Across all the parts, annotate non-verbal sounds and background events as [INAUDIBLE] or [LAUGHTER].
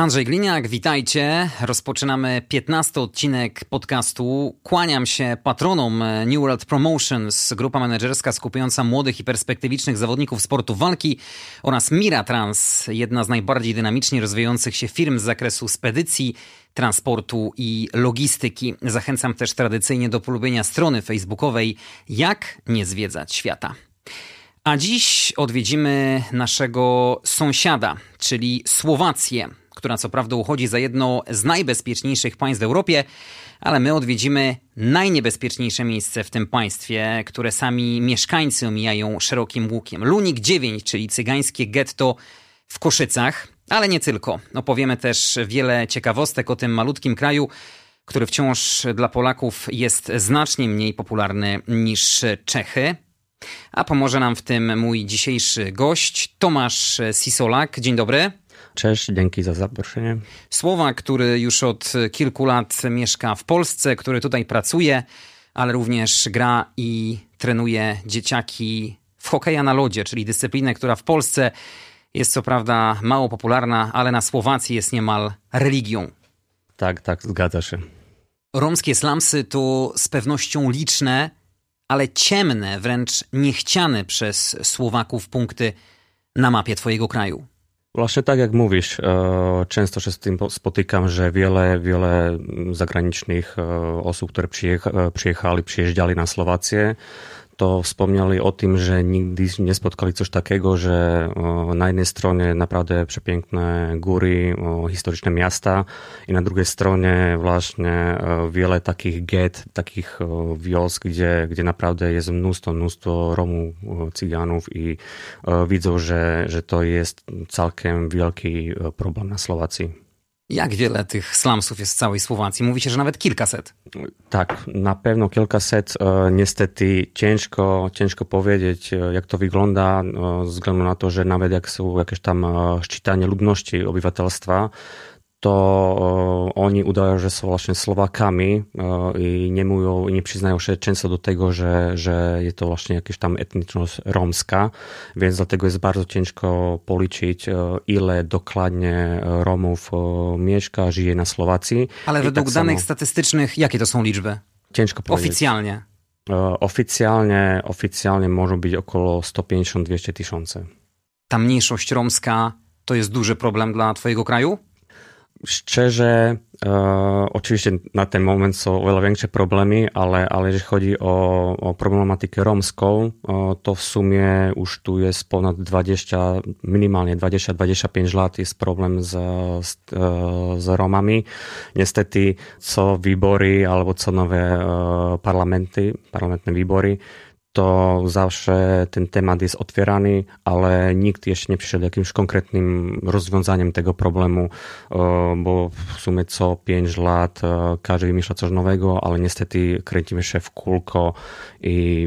Andrzej Gliniak, witajcie. Rozpoczynamy 15 odcinek podcastu. Kłaniam się patronom New World Promotions, grupa menedżerska skupiająca młodych i perspektywicznych zawodników sportu walki oraz Mira Trans, jedna z najbardziej dynamicznie rozwijających się firm z zakresu spedycji, transportu i logistyki. Zachęcam też tradycyjnie do polubienia strony facebookowej Jak nie zwiedzać świata. A dziś odwiedzimy naszego sąsiada, czyli Słowację która co prawda uchodzi za jedno z najbezpieczniejszych państw w Europie, ale my odwiedzimy najniebezpieczniejsze miejsce w tym państwie, które sami mieszkańcy omijają szerokim łukiem. Lunik 9, czyli cygańskie getto w Koszycach, ale nie tylko. Opowiemy też wiele ciekawostek o tym malutkim kraju, który wciąż dla Polaków jest znacznie mniej popularny niż Czechy. A pomoże nam w tym mój dzisiejszy gość, Tomasz Sisolak. Dzień dobry. Cześć, dzięki za zaproszenie. Słowak, który już od kilku lat mieszka w Polsce, który tutaj pracuje, ale również gra i trenuje dzieciaki w hokeja na lodzie, czyli dyscyplinę, która w Polsce jest co prawda mało popularna, ale na Słowacji jest niemal religią. Tak, tak, zgadza się. Romskie slamsy to z pewnością liczne, ale ciemne, wręcz niechciane przez Słowaków punkty na mapie Twojego kraju. Właśnie tak jak mówisz, e, często się z tym spotykam, że wiele, wiele zagranicznych e, osób, które przyjechali, przyjeżdżali na Słowację, to wspomnieli o tym, że nigdy nie spotkali coś takiego, że na jednej stronie naprawdę przepiękne góry, historyczne miasta i na drugiej stronie właśnie wiele takich get, takich wiosk, gdzie, gdzie naprawdę jest mnóstwo, mnóstwo Romów, Cyganów i widzą, że, że to jest całkiem wielki problem na Słowacji. Jak wiele tych slumsów jest w całej Słowacji? Mówi się, że nawet kilkaset. Tak, na pewno kilkaset. E, niestety ciężko, ciężko powiedzieć, e, jak to wygląda, e, ze względu na to, że nawet jak są jakieś tam szczytanie ludności obywatelstwa, to oni udają, że są właśnie Słowakami i nie mówią, nie przyznają się często do tego, że, że jest to właśnie jakaś tam etniczność romska, więc dlatego jest bardzo ciężko policzyć, ile dokładnie Romów mieszka, żyje na Słowacji. Ale według tak danych samo... statystycznych, jakie to są liczby? Ciężko powiedzieć. Oficjalnie? Oficjalnie, oficjalnie może być około 150-200 tysięcy. Ta mniejszość romska to jest duży problem dla twojego kraju? Szczerze, e, oczywiście na ten moment są o wiele większe problemy, ale, ale jeżeli chodzi o, o problematykę romską, e, to w sumie już tu jest ponad 20, minimalnie 20-25 lat jest problem z, z, z Romami. Niestety co wybory albo co nowe parlamenty, parlamentne wybory, to zawsze ten temat jest otwierany, ale nikt jeszcze nie przyszedł jakimś konkretnym rozwiązaniem tego problemu, e, bo w sumie co 5 lat e, każdy wymyśla coś nowego, ale niestety kręcimy się w kulko i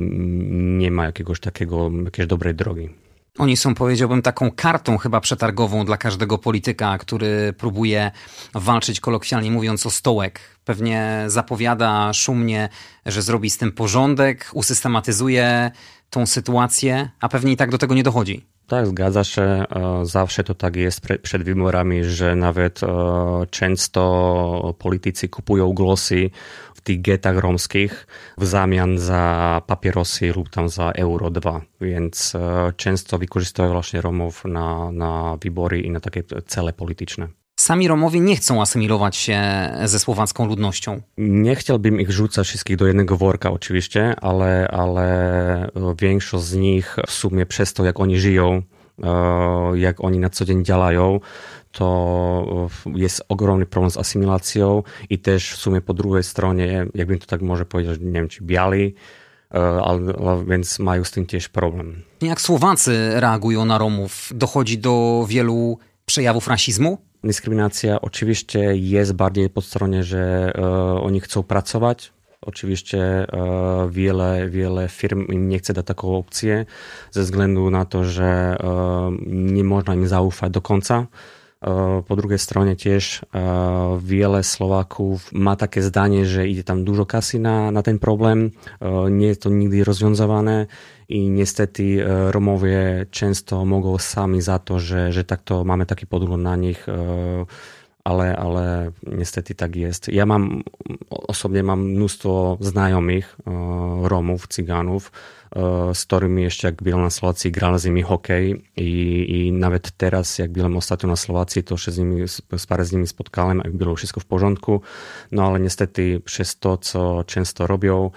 nie ma jakiegoś takiego, jakiejś dobrej drogi. Oni są, powiedziałbym, taką kartą chyba przetargową dla każdego polityka, który próbuje walczyć kolokwialnie mówiąc o stołek. Pewnie zapowiada szumnie, że zrobi z tym porządek, usystematyzuje tą sytuację, a pewnie i tak do tego nie dochodzi. Tak, zgadza się. E, zawsze to tak jest przed wyborami, że nawet e, często politycy kupują głosy w tych getach romskich w zamian za papierosy lub tam za euro 2. Więc e, często wykorzystują właśnie Romów na, na wybory i na takie cele polityczne. Sami Romowie nie chcą asymilować się ze słowacką ludnością. Nie chciałbym ich rzucać wszystkich do jednego worka oczywiście, ale, ale większość z nich w sumie przez to, jak oni żyją, e, jak oni na co dzień działają, to jest ogromny problem z asymilacją i też w sumie po drugiej stronie, jakbym to tak może powiedzieć, nie wiem, ci biali, e, więc mają z tym też problem. Jak Słowacy reagują na Romów? Dochodzi do wielu przejawów rasizmu? Dyskryminacja oczywiście jest bardziej po stronie, że e, oni chcą pracować, Oczywiście wiele, wiele firm im nie chce dać taką ze względu na to, że nie można im zaufać do końca. Po drugiej stronie tiež wiele Slovákov má také zdanie, že ide tam dużo kasy na, na ten problém. Nie je to nikdy rozwiązane i niestety Romowie często mogą sami za to, że, że takto máme taký podgląd na nich ale, ale niestety tak jest. Ja mam, osobnie mam mnóstwo znajomych Romów, Cyganów, z którymi jeszcze jak byłem na Słowacji grałem z nimi hokej i, i nawet teraz jak byłem ostatnio na Słowacji to się z nimi, parę z nimi spotkałem, jak było wszystko w porządku, no ale niestety przez to, co często robią,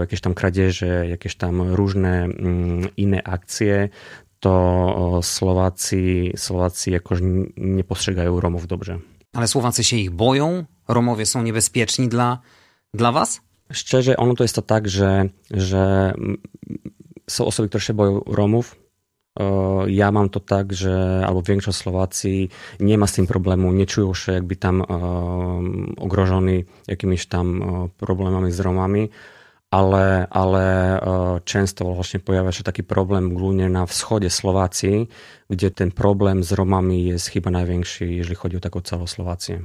jakieś tam kradzieże, jakieś tam różne mm, inne akcje, to Slováci, Slováci jakoś nie postrzegają Romów dobrze. Ale Słowacy się ich boją? Romowie są niebezpieczni dla, dla was? szczerze, ono to jest to tak, że, że są osoby, które się boją Romów, e, ja mám to tak, že alebo większość Slováci nemá s tým problému, nečujú sa jak by tam e, ogrožení jakimiž tam e, problémami s Romami, ale, ale často vlastne pojavia sa taký problém hlavne na vzchode Slovácii, kde ten problém s Romami jest chyba największy, jeżeli chodzi o taką całą Słowację.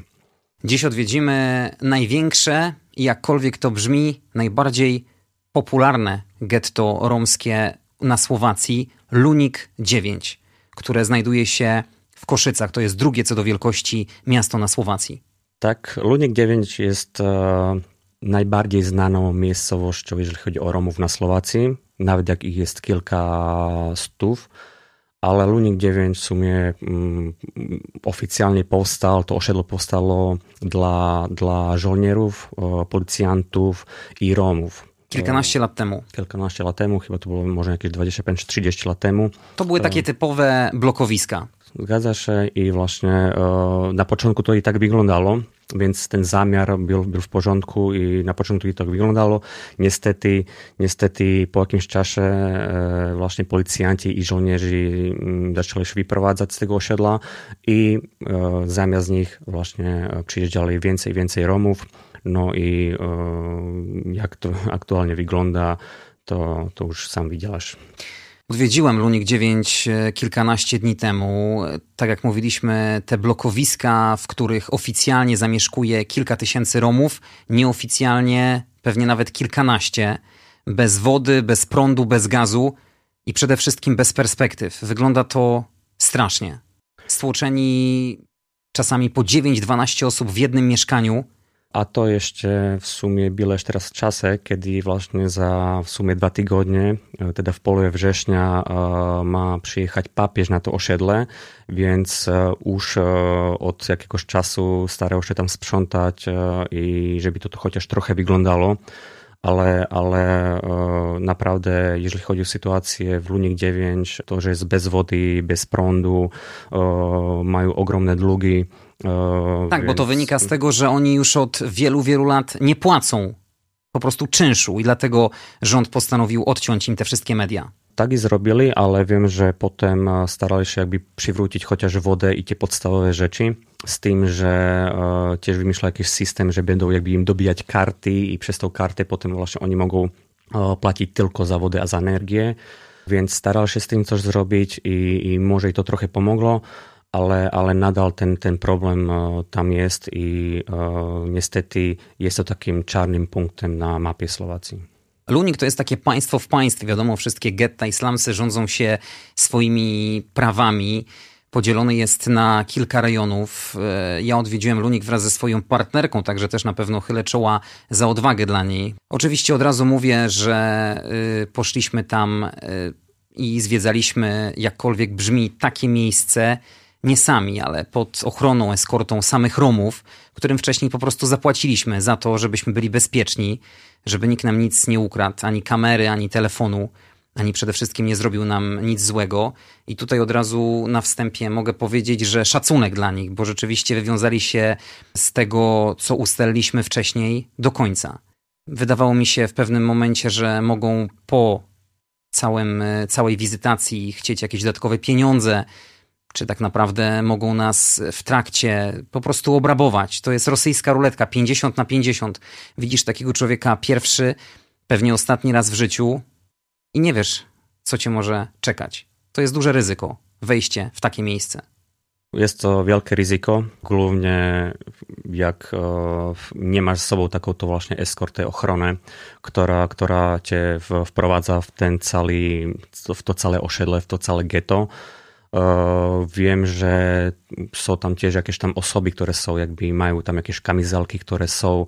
Dziś odwiedzimy największe jakkolwiek to brzmi, najbardziej popularne getto romskie na Słowacji, Lunik 9, które znajduje się w Koszycach. To jest drugie co do wielkości miasto na Słowacji. Tak, Lunik 9 jest e, najbardziej znaną miejscowością, jeżeli chodzi o Romów na Słowacji, nawet jak ich jest kilka stów, ale Lunik 9 w sumie mm, oficjalnie powstał, to osiedle powstało dla, dla żołnierów, policjantów i Romów. Kilkanaście lat temu. Kilkanaście lat temu, chyba to było może jakieś 25 czy 30 lat temu. To były takie typowe blokowiska. Zgadza się i właśnie na początku to i tak wyglądało więc ten zamiar był, był w porządku i na początku i tak wyglądało. Niestety, niestety po jakimś czasie e, właśnie policjanci i żołnierze mm, zaczęli się wyprowadzać z tego osiedla i e, zamiast nich właśnie przyjeżdżali więcej więcej Romów. No i e, jak to aktualnie wygląda, to, to już sam widziałeś. Odwiedziłem Lunik 9 e, kilkanaście dni temu. Tak jak mówiliśmy, te blokowiska, w których oficjalnie zamieszkuje kilka tysięcy Romów, nieoficjalnie pewnie nawet kilkanaście, bez wody, bez prądu, bez gazu i przede wszystkim bez perspektyw. Wygląda to strasznie. Stłoczeni czasami po 9-12 osób w jednym mieszkaniu a to jeszcze w sumie bileż teraz czasy, kiedy właśnie za w sumie dwa tygodnie, e, teda w połowie września e, ma przyjechać papież na to osiedle, więc e, już od jakiegoś czasu starał się tam sprzątać i żeby to, to chociaż trochę wyglądało ale, ale naprawdę, jeżeli chodzi o sytuację w Lunik 9, to, że jest bez wody, bez prądu, mają ogromne długi, tak, więc... bo to wynika z tego, że oni już od wielu, wielu lat nie płacą po prostu czynszu i dlatego rząd postanowił odciąć im te wszystkie media. Tak i zrobili, ale wiem, że potem e, starali się jakby przywrócić chociaż wodę i te podstawowe rzeczy, z tym, że e, też wymyślał jakiś system, że będą jakby im dobijać karty i przez tą kartę potem właśnie oni mogą e, płacić tylko za wodę, a za energię, więc starali się z tym coś zrobić i, i może i to trochę pomogło, ale, ale nadal ten, ten problem e, tam jest i e, niestety jest to takim czarnym punktem na mapie Słowacji. Lunik to jest takie państwo w państwie. Wiadomo, wszystkie getta islamsy rządzą się swoimi prawami. Podzielony jest na kilka rejonów. E, ja odwiedziłem Lunik wraz ze swoją partnerką, także też na pewno chylę czoła za odwagę dla niej. Oczywiście od razu mówię, że poszliśmy tam i zwiedzaliśmy, jakkolwiek brzmi, takie miejsce, nie sami, ale pod ochroną, eskortą samych Romów, którym wcześniej po prostu zapłaciliśmy za to, żebyśmy byli bezpieczni, żeby nikt nam nic nie ukradł, ani kamery, ani telefonu, ani przede wszystkim nie zrobił nam nic złego. I tutaj od razu na wstępie mogę powiedzieć, że szacunek dla nich, bo rzeczywiście wywiązali się z tego, co ustaliliśmy wcześniej, do końca. Wydawało mi się w pewnym momencie, że mogą po całym, całej wizytacji chcieć jakieś dodatkowe pieniądze, czy tak naprawdę mogą nas w trakcie po prostu obrabować. To jest rosyjska ruletka 50 na 50. Widzisz takiego człowieka pierwszy, pewnie ostatni raz w życiu i nie wiesz, co cię może czekać. To jest duże ryzyko wejście w takie miejsce. Jest to wielkie ryzyko, głównie jak e, nie masz z sobą taką to właśnie eskortę, ochronę, która, która cię wprowadza w ten cały, w to całe osiedle, w to całe ghetto Wiem, że są tam też jakieś tam osoby, które są jakby mają tam jakieś kamizelki, które są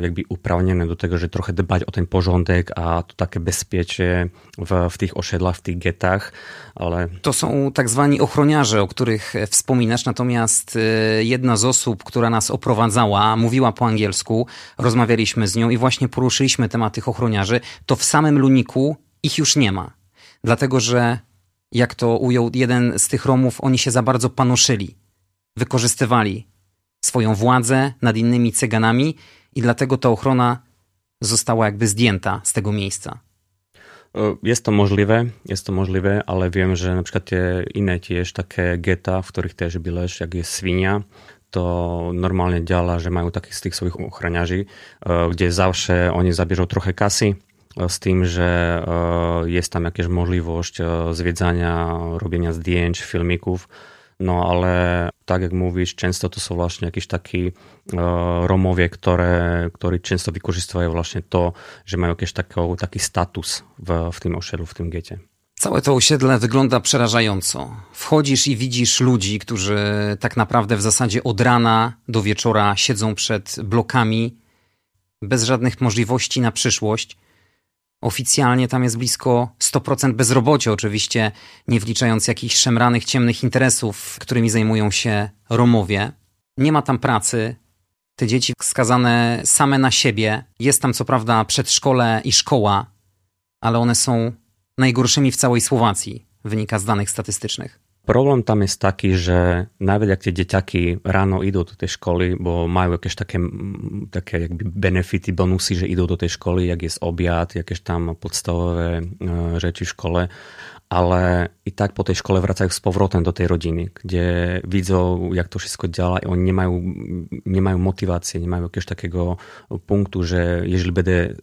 jakby uprawnione do tego, że trochę dbać o ten porządek, a to takie bezpiecie w, w tych osiedlach, w tych getach, ale... To są tak zwani ochroniarze, o których wspominasz, natomiast y, jedna z osób, która nas oprowadzała, mówiła po angielsku, rozmawialiśmy z nią i właśnie poruszyliśmy temat tych ochroniarzy, to w samym Luniku ich już nie ma. Dlatego, że jak to ujął jeden z tych Romów, oni się za bardzo panoszyli, wykorzystywali swoją władzę nad innymi cyganami i dlatego ta ochrona została jakby zdjęta z tego miejsca. Jest to możliwe, jest to możliwe, ale wiem, że na przykład te inne też takie geta, w których też byłeś, jak jest Swinia, to normalnie działa, że mają takich z tych swoich ochroniarzy, gdzie zawsze oni zabierzą trochę kasy, z tym, że e, jest tam jakaś możliwość e, zwiedzania, robienia zdjęć, filmików. No ale tak jak mówisz, często to są właśnie jakieś takie Romowie, które, które często wykorzystują właśnie to, że mają jakiś taki, taki status w, w tym osiedlu, w tym gecie. Całe to osiedle wygląda przerażająco. Wchodzisz i widzisz ludzi, którzy tak naprawdę w zasadzie od rana do wieczora siedzą przed blokami, bez żadnych możliwości na przyszłość. Oficjalnie tam jest blisko 100% bezrobocia, oczywiście nie wliczając jakichś szemranych, ciemnych interesów, którymi zajmują się Romowie. Nie ma tam pracy. Te dzieci skazane same na siebie. Jest tam co prawda przedszkole i szkoła, ale one są najgorszymi w całej Słowacji, wynika z danych statystycznych. Problém tam je taký, že najviac, ak tie deťaky ráno idú do tej školy, bo majú akéž také, také jakby benefity, bonusy, že idú do tej školy, jak je z objad, akéž tam podstavové e, reči v škole, ale i tak po tej szkole wracają z powrotem do tej rodziny, gdzie widzą, jak to wszystko działa oni nie mają, nie mają motywacji, nie punktu, że jeżeli będę e,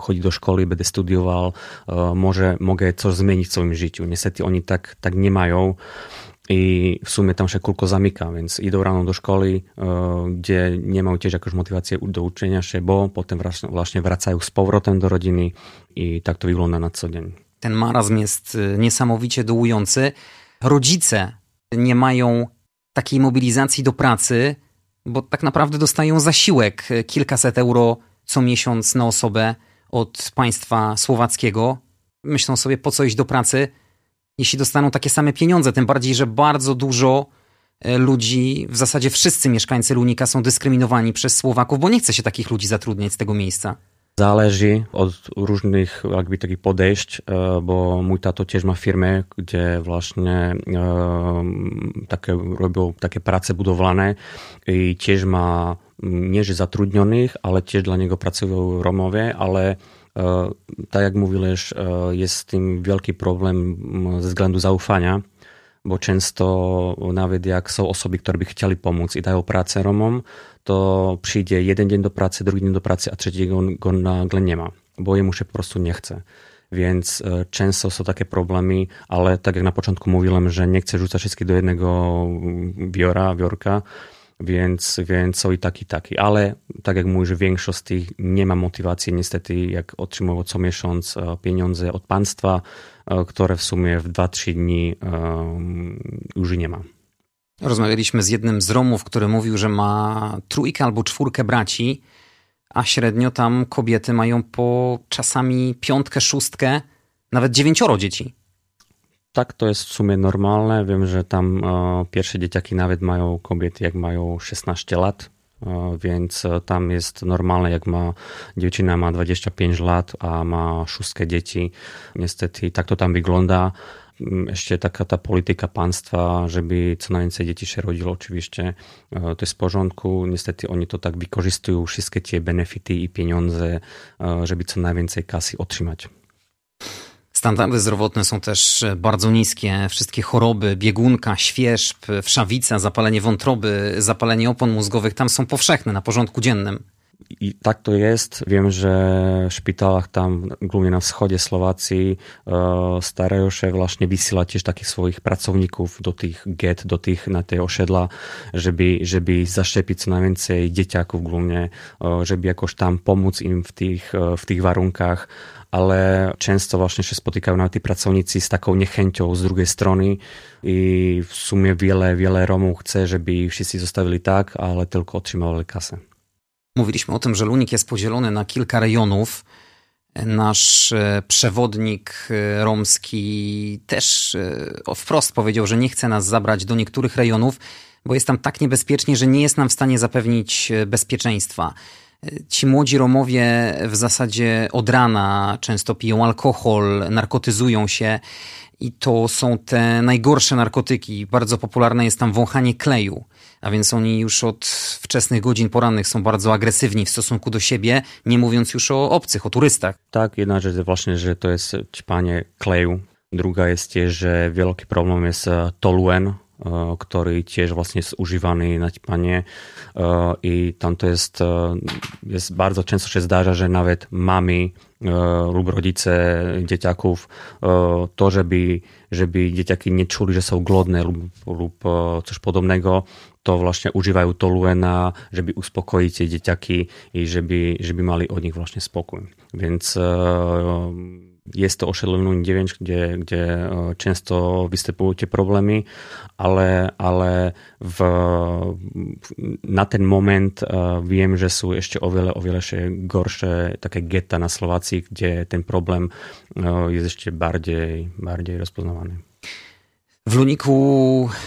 chodzić do szkoły, będę studiował, e, może mogę coś zmienić w swoim życiu. Niestety oni tak, tak nie mają i w sumie tam się kulko zamyka, więc idą rano do szkoły, e, gdzie nie mają też motywację do uczenia się, bo potem właśnie wracają z powrotem do rodziny i tak to wygląda na co dzień. Ten marazm jest y, niesamowicie dołujący. Rodzice nie mają takiej mobilizacji do pracy, bo tak naprawdę dostają zasiłek y, kilkaset euro co miesiąc na osobę od państwa słowackiego. Myślą sobie, po co iść do pracy, jeśli dostaną takie same pieniądze. Tym bardziej, że bardzo dużo y, ludzi, w zasadzie wszyscy mieszkańcy Lunika są dyskryminowani przez Słowaków, bo nie chce się takich ludzi zatrudniać z tego miejsca. Záleží od rôznych akby takých podešť, eh, bo môj táto tiež má firme, kde vlastne e, také, robil také práce budované. I tiež má mm, nie že zatrudnených, ale tiež dla neho pracujú Romové, ale eh, tak jak mówisz, e, jest z tym wielki problem mm, ze zaufania bo często nawet jak są osoby, które by chcieli pomóc i dają pracę Romom, to przyjdzie jeden dzień do pracy, drugi dzień do pracy, a trzeciego go nagle nie ma, bo jemu się po prostu nie chce. Więc e, często są takie problemy, ale tak jak na początku mówiłem, że nie chcę rzucać wszystkich do jednego biora, biorka, więc, więc są i taki, i taki. Ale tak jak mówisz, większość z tych nie ma motywacji niestety, jak otrzymuje co miesiąc e, pieniądze od państwa, e, które w sumie w 2-3 dni już nie ma. Rozmawialiśmy z jednym z Romów, który mówił, że ma trójkę albo czwórkę braci, a średnio tam kobiety mają po czasami piątkę, szóstkę, nawet dziewięcioro dzieci. Tak, to jest w sumie normalne. Wiem, że tam e, pierwsze dzieciaki nawet mają kobiety, jak mają 16 lat, e, więc e, tam jest normalne, jak ma dziewczyna ma 25 lat, a ma szóstkę dzieci. Niestety tak to tam wygląda. Jeszcze taka ta polityka państwa, żeby co najwięcej dzieci się rodziło, oczywiście to jest w porządku. Niestety oni to tak wykorzystują wszystkie te benefity i pieniądze, żeby co najwięcej kasy otrzymać. Standardy zdrowotne są też bardzo niskie. Wszystkie choroby, biegunka, świerzb, wszawica, zapalenie wątroby, zapalenie opon mózgowych tam są powszechne na porządku dziennym. tak to jest. Wiem, że v špitálach tam, głównie na wschodzie Słowacji, e, starają się właśnie wysyłać też takich swoich pracowników do tých get, do tych na te osiedla, že by zašepiť co najwięcej dzieciaków głównie, e, żeby jakoś tam pomôcť im v tých e, w tych warunkach ale často vlastne sa spotýkajú na tí pracovníci s takou niechęcią z drugiej strany, i w sumie wiele, wiele Romów chce, by všetci zostawili tak, ale tylko otrzymywali kase. Mówiliśmy o tym, że Lunik jest podzielony na kilka rejonów. Nasz e, przewodnik e, romski też e, wprost powiedział, że nie chce nas zabrać do niektórych rejonów, bo jest tam tak niebezpiecznie, że nie jest nam w stanie zapewnić bezpieczeństwa. Ci młodzi Romowie w zasadzie od rana często piją alkohol, narkotyzują się i to są te najgorsze narkotyki. Bardzo popularne jest tam wąchanie kleju, a więc oni już od wczesnych godzin porannych są bardzo agresywni w stosunku do siebie, nie mówiąc już o obcych, o turystach. Tak, jedna rzecz właśnie, że to jest ćpanie kleju. Druga jest też, że wielki problem jest e, toluen, ktorý tiež vlastne jest używany na ćpanie i tam to jest, jest bardzo często się zdarza, że nawet mamy lub rodzice dzieciaków to, żeby, že by deťaky nečuli, že sú glodné lub, lub e, což podobného, to vlastne užívajú toluena, že by uspokojiť tie deťaky i že by, že by mali od nich vlastne spokoj. Więc e, jest to ošetlený 9, kde, kde často vystupujú tie problémy, ale, ale v, na ten moment uh, viem, že sú ešte oveľa, oveľa goršie také geta na Slovácii, kde ten problém uh, jest ešte bardziej, bardziej rozpoznawany. W Luniku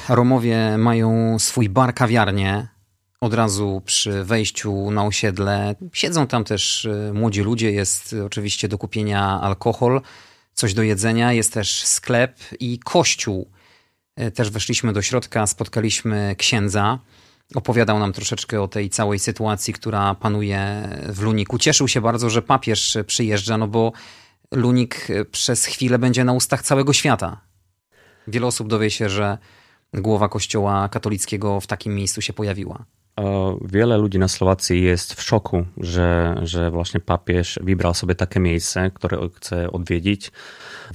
Romowie mają swój bar kawiarnię od razu przy wejściu na osiedle. Siedzą tam też y, młodzi ludzie, jest oczywiście do kupienia alkohol, coś do jedzenia, jest też sklep i kościół. Y, też weszliśmy do środka, spotkaliśmy księdza. Opowiadał nam troszeczkę o tej całej sytuacji, która panuje w Luniku. Cieszył się bardzo, że papież przyjeżdża, no bo Lunik przez chwilę będzie na ustach całego świata. Wiele osób dowie się, że głowa kościoła katolickiego w takim miejscu się pojawiła. Wiele ludzi na Słowacji jest w szoku, że, że właśnie papież wybrał sobie takie miejsce, które chce odwiedzić,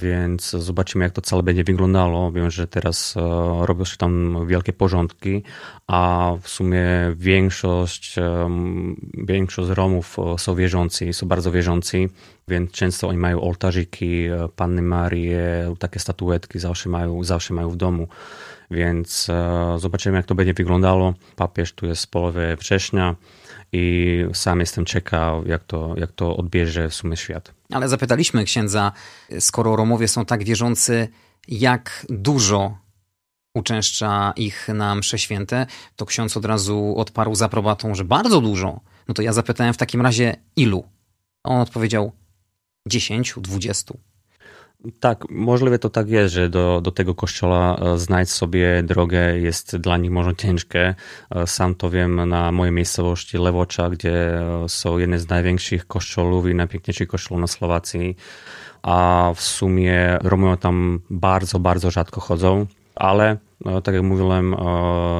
więc zobaczymy, jak to całe będzie wyglądało. Wiem, że teraz robią się tam wielkie porządki, a w sumie większość, większość Romów są wierzący, są bardzo wierzący, więc często oni mają ołtarzyki, Panny Marie, takie statuetki zawsze mają, zawsze mają w domu więc e, zobaczymy, jak to będzie wyglądało. Papież tu jest z połowy września i sam jestem ciekaw, jak to, jak to odbierze w sumie świat. Ale zapytaliśmy księdza, skoro Romowie są tak wierzący, jak dużo uczęszcza ich na msze święte, to ksiądz od razu odparł z aprobatą, że bardzo dużo. No to ja zapytałem w takim razie ilu? On odpowiedział 10, 20. Tak, możliwe to tak jest, że do, do tego kościoła e, znaleźć sobie drogę jest dla nich może ciężkie. E, sam to wiem na mojej miejscowości Lewocza, gdzie e, są jedne z największych kościołów i najpiękniejszych kościołów na Słowacji, a w sumie Romowie tam bardzo, bardzo rzadko chodzą, ale tak jak mówiłem,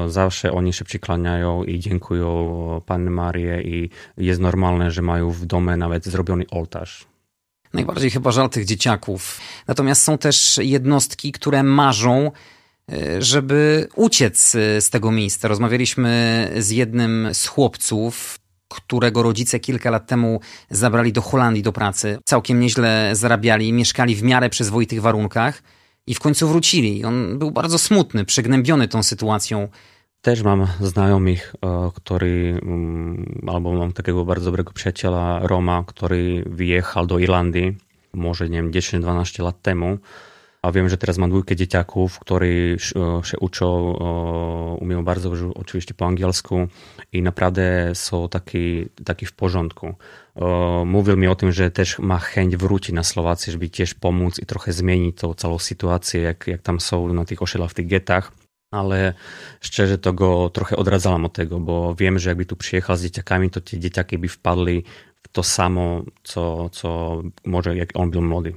zawsze oni się przyklaniają i dziękują Panny Marię i jest normalne, że mają w domu nawet zrobiony ołtarz. Najbardziej chyba żal tych dzieciaków. Natomiast są też jednostki, które marzą, e, żeby uciec e, z tego miejsca. Rozmawialiśmy z jednym z chłopców, którego rodzice kilka lat temu zabrali do Holandii do pracy. Całkiem nieźle zarabiali, mieszkali w miarę przyzwoitych warunkach i w końcu wrócili. On był bardzo smutny, przygnębiony tą sytuacją. Też mam znajomych, e, który, mm, albo mam takiego bardzo dobrego przyjaciela Roma, który wyjechał do Irlandii, może nie wiem, 10-12 lat temu. A wiem, że teraz mam dwójkę dzieciaków, którzy się uczą, umieją bardzo oczywiście po angielsku i naprawdę są taki, taki w porządku. Mówił mi o tym, że też ma chęć wrócić na Słowację, żeby też pomóc i trochę zmienić tą całą sytuację, jak, jak tam są na tych osiedlach, w tych getach ale szczerze to go trochę odradzałem od tego, bo wiem, że jakby tu przyjechał z dzieciakami, to ci dzieciaki by wpadli w to samo, co, co może jak on był młody.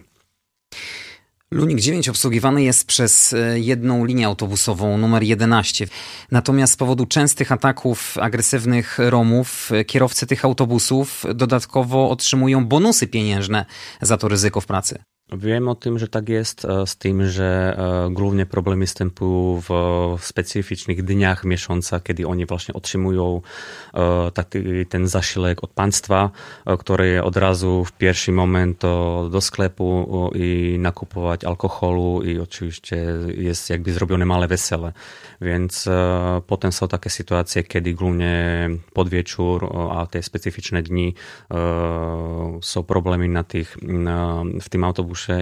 Lunik 9 obsługiwany jest przez e, jedną linię autobusową, numer 11. Natomiast z powodu częstych ataków agresywnych Romów, e, kierowcy tych autobusów dodatkowo otrzymują bonusy pieniężne za to ryzyko w pracy. Wiem o tym, że tak jest, e, z tym, że e, głównie problemy występują w specyficznych dniach miesiąca, kiedy oni właśnie otrzymują e, taki, ten zasiłek od państwa, który od razu w pierwszy moment do sklepu i nakupować alkoholu i oczywiście jest jakby zrobione małe wesele. Więc potem są takie sytuacje, kiedy głównie pod wieczór, a te specyficzne dni są problemy na tych, w tym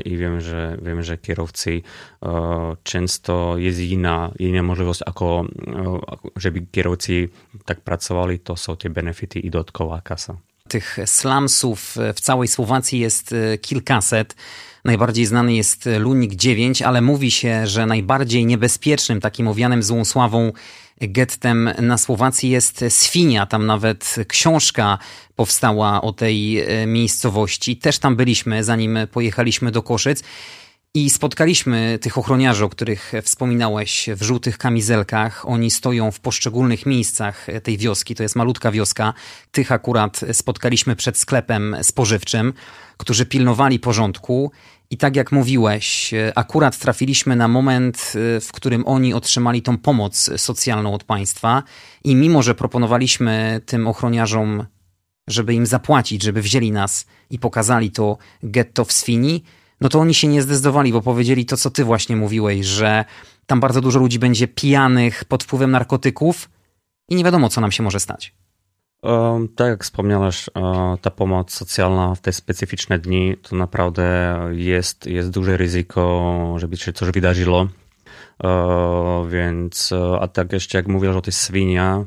i wiem, że, wiem, że kierowcy e, często jest inna, inna możliwość, ako, e, żeby kierowcy tak pracowali, to są te benefity i dodatkowa kasa. Tych slumsów w całej Słowacji jest e, kilkaset. Najbardziej znany jest Lunik 9, ale mówi się, że najbardziej niebezpiecznym, takim owianym złą sławą gettem na Słowacji jest Swinia. Tam nawet książka powstała o tej e, miejscowości. Też tam byliśmy, zanim pojechaliśmy do Koszyc. I spotkaliśmy tych ochroniarzy, o których wspominałeś, w żółtych kamizelkach. Oni stoją w poszczególnych miejscach tej wioski. To jest malutka wioska. Tych akurat spotkaliśmy przed sklepem spożywczym, którzy pilnowali porządku. I tak jak mówiłeś, akurat trafiliśmy na moment, w którym oni otrzymali tą pomoc socjalną od państwa. I mimo, że proponowaliśmy tym ochroniarzom, żeby im zapłacić, żeby wzięli nas i pokazali to getto w Swini, no to oni się nie zdecydowali, bo powiedzieli to, co ty właśnie mówiłeś, że tam bardzo dużo ludzi będzie pijanych pod wpływem narkotyków i nie wiadomo, co nam się może stać. Um, tak jak wspomniałeś, ta pomoc socjalna w te specyficzne dni to naprawdę jest, jest duże ryzyko, żeby się coś wydarzyło. Więc, a tak jeszcze jak mówisz o tej Swinia,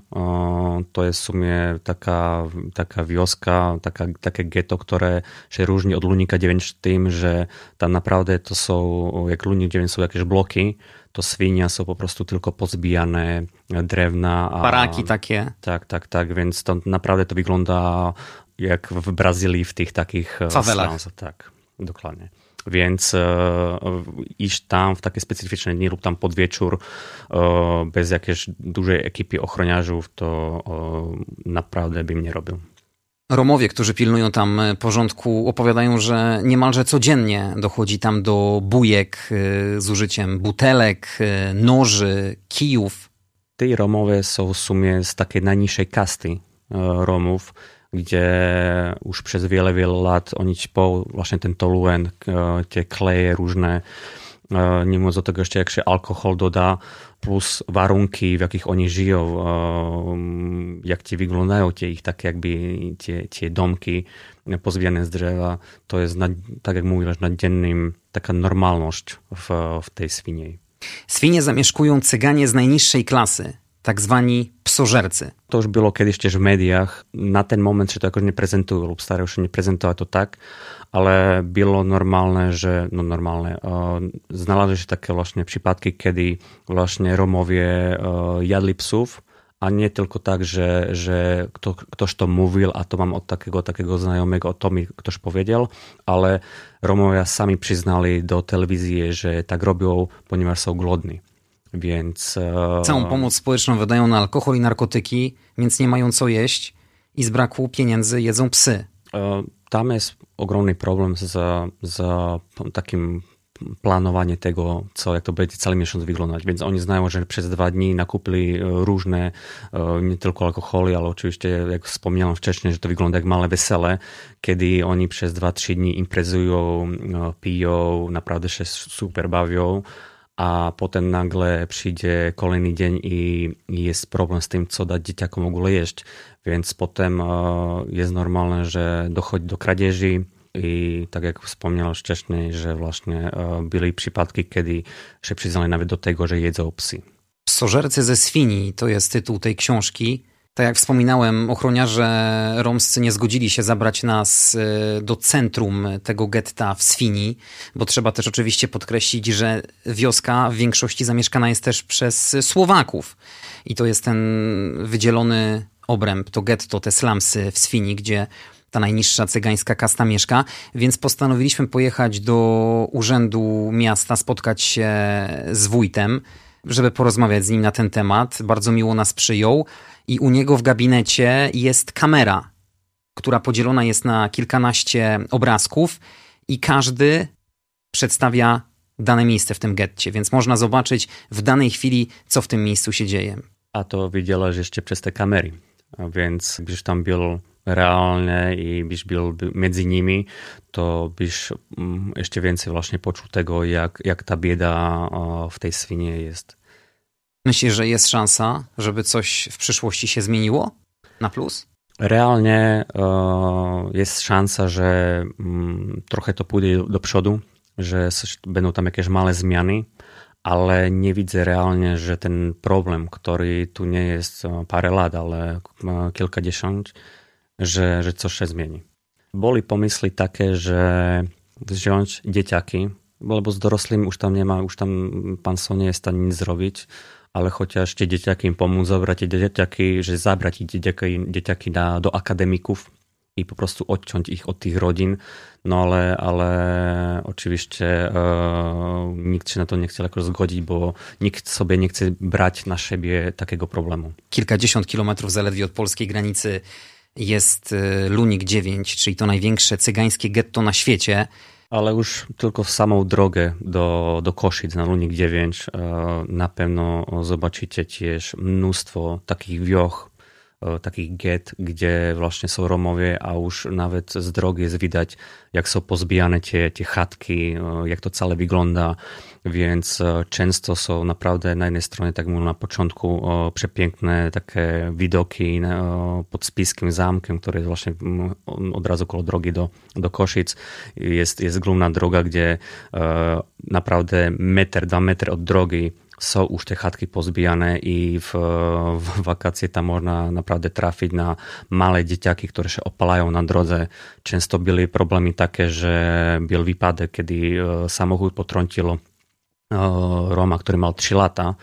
to jest w sumie taka, taka wioska, taka, takie getto, które się różni od Lunika 9 tym, że tam naprawdę to są, jak Lunik 9 są jakieś bloki, to Swinia są po prostu tylko pozbijane drewna. A, Baraki takie. Tak, tak, tak, więc to naprawdę to wygląda jak w Brazylii w tych takich e, fawelach. Tak, dokładnie. Więc e, iść tam w takie specyficzne dni lub tam pod wieczór e, bez jakiejś dużej ekipy ochroniarzów, to e, naprawdę bym nie robił. Romowie, którzy pilnują tam porządku, opowiadają, że niemalże codziennie dochodzi tam do bujek z użyciem butelek, noży, kijów. Te Romowie są w sumie z takiej najniższej kasty Romów gdzie już przez wiele, wiele lat oni ćpą właśnie ten toluen, te kleje różne, e, nie mówiąc do tego jeszcze jak się alkohol doda, plus warunki, w jakich oni żyją, e, jak ci wyglądają te ich tak jakby te, te domki pozbijane z drzewa, to jest, tak jak mówisz, nadziennym taka normalność w, w tej swiniej. Swinie zamieszkują cyganie z najniższej klasy, tzv. zvaní psožerci. To už bylo kedy tiež v médiách. Na ten moment si to akože neprezentujú, lebo staré už neprezentovať to tak, ale bylo normálne, že, no normálne, uh, znalazili sa také vlastne prípadky, kedy vlastne Romovie uh, jadli psov, a nie tylko tak, že, že kto, ktož to mluvil a to mám od takého takého znajomého, tom mi ktož povedel, ale Romovia sami priznali do televízie, že tak robil, ponieważ sú glodní. Więc. E, Całą pomoc społeczną wydają na alkohol i narkotyki, więc nie mają co jeść i z braku pieniędzy jedzą psy. E, tam jest ogromny problem z, z takim planowanie tego, co, jak to będzie cały miesiąc wyglądać. Więc oni znają, że przez dwa dni nakupili e, różne, nie tylko alkoholi, ale oczywiście, jak wspomniałem wcześniej, że to wygląda jak małe wesele, kiedy oni przez dwa, trzy dni imprezują, piją, naprawdę się super bawią a potem nagle przyjdzie kolejny dzień i jest problem z tym, co dać dzieciakom w ogóle jeść. Więc potem e, jest normalne, że dochodzi do kradzieży i tak jak wspomniałem wcześniej, że właśnie e, byli przypadki, kiedy się przyznali nawet do tego, że jedzą psy. Psożercy ze świni to jest tytuł tej książki. Tak jak wspominałem, ochroniarze romscy nie zgodzili się zabrać nas e, do centrum tego getta w Swini, bo trzeba też oczywiście podkreślić, że wioska w większości zamieszkana jest też przez Słowaków. I to jest ten wydzielony obręb, to getto, te slumsy w Swini, gdzie ta najniższa cygańska kasta mieszka, więc postanowiliśmy pojechać do urzędu miasta, spotkać się z wójtem, żeby porozmawiać z nim na ten temat. Bardzo miło nas przyjął i u niego w gabinecie jest kamera, która podzielona jest na kilkanaście obrazków i każdy przedstawia dane miejsce w tym getcie, więc można zobaczyć w danej chwili, co w tym miejscu się dzieje. A to widziałeś jeszcze przez te kamery, więc byś tam był realnie i byś był między nimi, to byś mm, jeszcze więcej właśnie poczuł tego, jak, jak ta bieda w tej swinie jest. Myślisz, że jest szansa, żeby coś w przyszłości się zmieniło na plus? Realnie jest szansa, że mm, trochę to pójdzie do przodu, że będą tam jakieś małe zmiany, ale nie widzę realnie, że ten problem, który tu nie jest parę lat, ale kilkadziesiąt, że, że coś się zmieni. Boli pomysły takie, że wziąć dzieciaki, bo z dorosłymi już tam nie ma, już tam pan nie jest w stanie nic zrobić, ale chociaż im pomóc, zabrać dzieciaki, że zabrać dzieciaki, dzieciaki na, do akademików i po prostu odciąć ich od tych rodzin, no ale, ale oczywiście e, nikt się na to nie chce jakoś zgodzić, bo nikt sobie nie chce brać na siebie takiego problemu. Kilkadziesiąt kilometrów zaledwie od polskiej granicy jest e, Lunik 9, czyli to największe cygańskie getto na świecie. Ale już tylko samą drogę do, do Koszyc na Lunik 9 e, na pewno zobaczycie też mnóstwo takich wioch, e, takich get, gdzie właśnie są Romowie, a już nawet z drogi jest widać, jak są pozbijane te, te chatki, jak to całe wygląda więc e, często są naprawdę na jednej stronie, tak mówię na początku, przepiękne takie widoki pod Spiskiem Zamkiem, który jest właśnie od razu koło drogi do, do Koszyc. Jest, jest glumna droga, gdzie e, naprawdę metr, dwa metry od drogi są już te chatki pozbijane i w, w, wakacje tam można naprawdę trafić na małe dzieciaki, które się opalają na drodze. Często były problemy takie, że był wypadek, kiedy e, samochód potrąciło Roma, który miał 3 lata,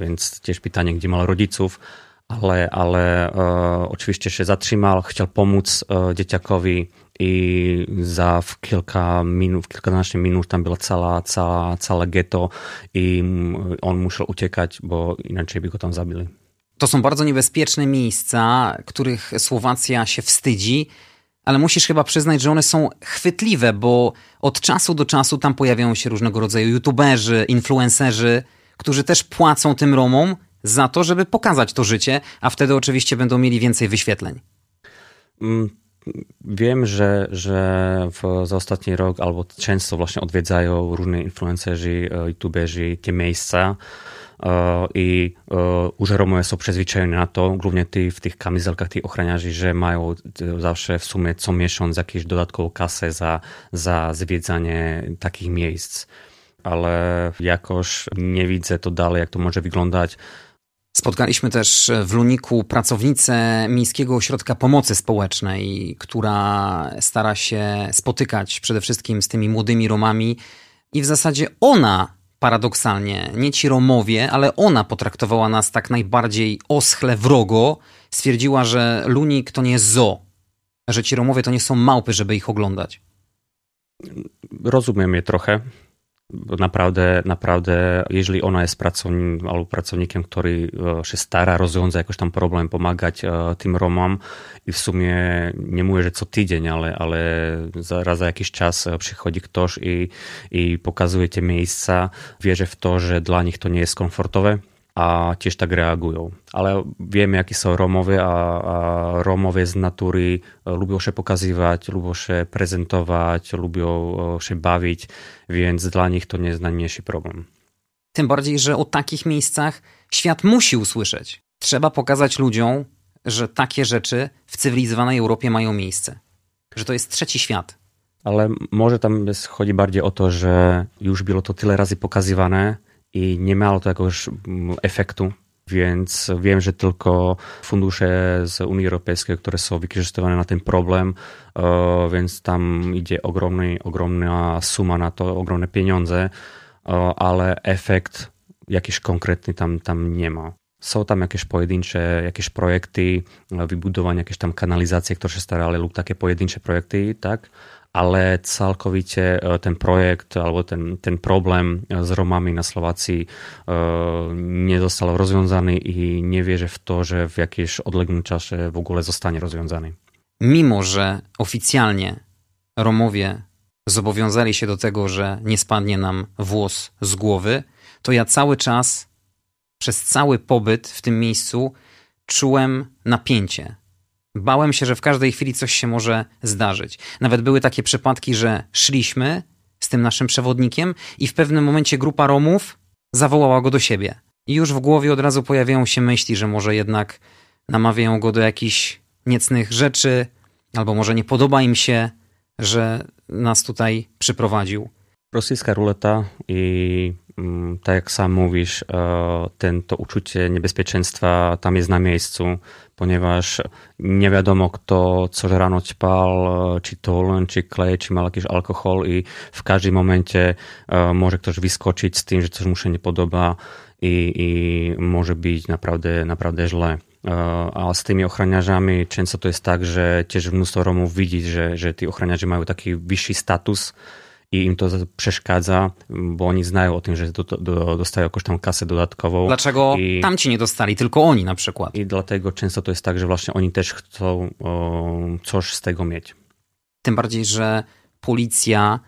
więc też pytanie, gdzie mal rodziców, ale, ale e, oczywiście się zatrzymał, chciał pomóc e, dzieciakowi i za w kilka minut, w kilkanaście minut tam była cała, cała, całe getto i on musiał uciekać, bo inaczej by go tam zabili. To są bardzo niebezpieczne miejsca, których Słowacja się wstydzi ale musisz chyba przyznać, że one są chwytliwe, bo od czasu do czasu tam pojawiają się różnego rodzaju youtuberzy, influencerzy, którzy też płacą tym Romom za to, żeby pokazać to życie, a wtedy oczywiście będą mieli więcej wyświetleń. Mm, wiem, że, że w, za ostatni rok albo często właśnie odwiedzają różni influencerzy, e, youtuberzy te miejsca, i už Romovia sú przyzwyczajeni na to, głównie ty w tych kamizelkach, tych ochraniarzy, że mają zawsze w sumie co miesiąc jakieś dodatkową kasę za, za zwiedzanie takich miejsc. Ale jakoś nie widzę to dalej, jak to może wyglądać. Spotkaliśmy też w Luniku pracownicę Miejskiego Ośrodka Pomocy Społecznej, która stara się spotykać przede wszystkim z tymi młodymi Romami i w zasadzie ona paradoksalnie, nie ci Romowie, ale ona potraktowała nas tak najbardziej oschle, wrogo. Stwierdziła, że Lunik to nie zoo, że ci Romowie to nie są małpy, żeby ich oglądać. Rozumiem je trochę. Naprawdę, naprawdę, jeżeli ona jest pracownikiem albo pracownikiem, który e, się stara rozwiązać jakoś tam problem, pomagać e, tym Romom i w sumie nie że co tydzień, ale, ale raz za jakiś czas e, przychodzi ktoś i, i pokazuje te miejsca, wierzę w to, że dla nich to nie jest komfortowe, a też tak reagują. Ale wiemy, jakie są Romowie, a, a Romowie z natury e, lubią się pokazywać, lubią się prezentować, lubią e, się bawić, więc dla nich to nie jest najmniejszy problem. Tym bardziej, że o takich miejscach świat musi usłyszeć. Trzeba pokazać ludziom, że takie rzeczy w cywilizowanej Europie mają miejsce. Że to jest trzeci świat. Ale może tam chodzi bardziej o to, że już było to tyle razy pokazywane, i nie miało to jakiegoś mm, efektu, więc wiem, że tylko fundusze z Unii Europejskiej, które są wykorzystywane na ten problem, e, więc tam idzie ogromny, ogromna suma na to, ogromne pieniądze, e, ale efekt jakiś konkretny tam, tam nie ma. Sú tam jakieś pojedincze, jakieś projekty, vybudowanie jakieś tam kanalizácie, ktoré sa starali, lub také pojedincze projekty, tak? Ale celkovite e, ten projekt alebo ten, ten problém s Romami na Slovácii e, nedostal rozwiązaný i nevieře v to, že v jakýž odległym czasie w ogóle zostanie rozwiązany. Mimo, że oficjalnie Romowie zobowiązali się do tego, że nie spadnie nam włos z głowy, to ja cały czas, przez cały pobyt w tym miejscu, czułem napięcie. Bałem się, że w każdej chwili coś się może zdarzyć. Nawet były takie przypadki, że szliśmy z tym naszym przewodnikiem i w pewnym momencie grupa Romów zawołała go do siebie. I już w głowie od razu pojawiają się myśli, że może jednak namawiają go do jakichś niecnych rzeczy, albo może nie podoba im się, że nas tutaj przyprowadził. Rosyjska ruleta i tak jak sam mówisz, ten, to uczucie tam jest na miejscu, ponieważ nie wiadomo kto co rano ćpal, e, czy to czy klej, czy ma jakiś alkohol i w każdym momencie e, może ktoś wyskoczyć z tym, że coś mu się nie podoba i, i może być naprawdę, naprawdę źle. A z tymi ochraniarzami często to jest tak, że też mnóstwo Romów widzi, że, że ci ochraniarze mają taki wyższy status, i im to przeszkadza, bo oni znają o tym, że do, do, dostają tam kasę dodatkową. Dlaczego I, tamci nie dostali, tylko oni na przykład? I dlatego często to jest tak, że właśnie oni też chcą o, coś z tego mieć. Tym bardziej, że policja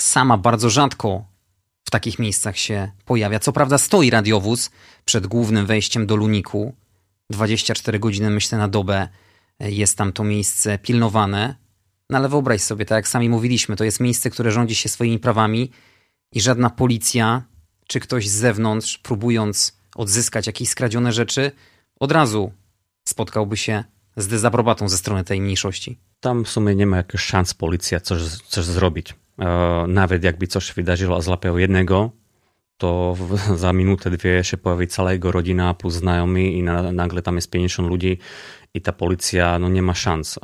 sama bardzo rzadko w takich miejscach się pojawia. Co prawda stoi radiowóz przed głównym wejściem do Luniku. 24 godziny, myślę, na dobę jest tam to miejsce pilnowane, no ale wyobraź sobie, tak jak sami mówiliśmy, to jest miejsce, które rządzi się swoimi prawami i żadna policja czy ktoś z zewnątrz, próbując odzyskać jakieś skradzione rzeczy, od razu spotkałby się z dezaprobatą ze strony tej mniejszości. Tam w sumie nie ma jakichś szans policja coś, coś zrobić. E, nawet jakby coś wydarzyło, a złapał jednego, to [LAUGHS] za minutę, dwie się pojawi cała jego rodzina plus znajomi i na, nagle tam jest 50 ludzi i ta policja no, nie ma szans.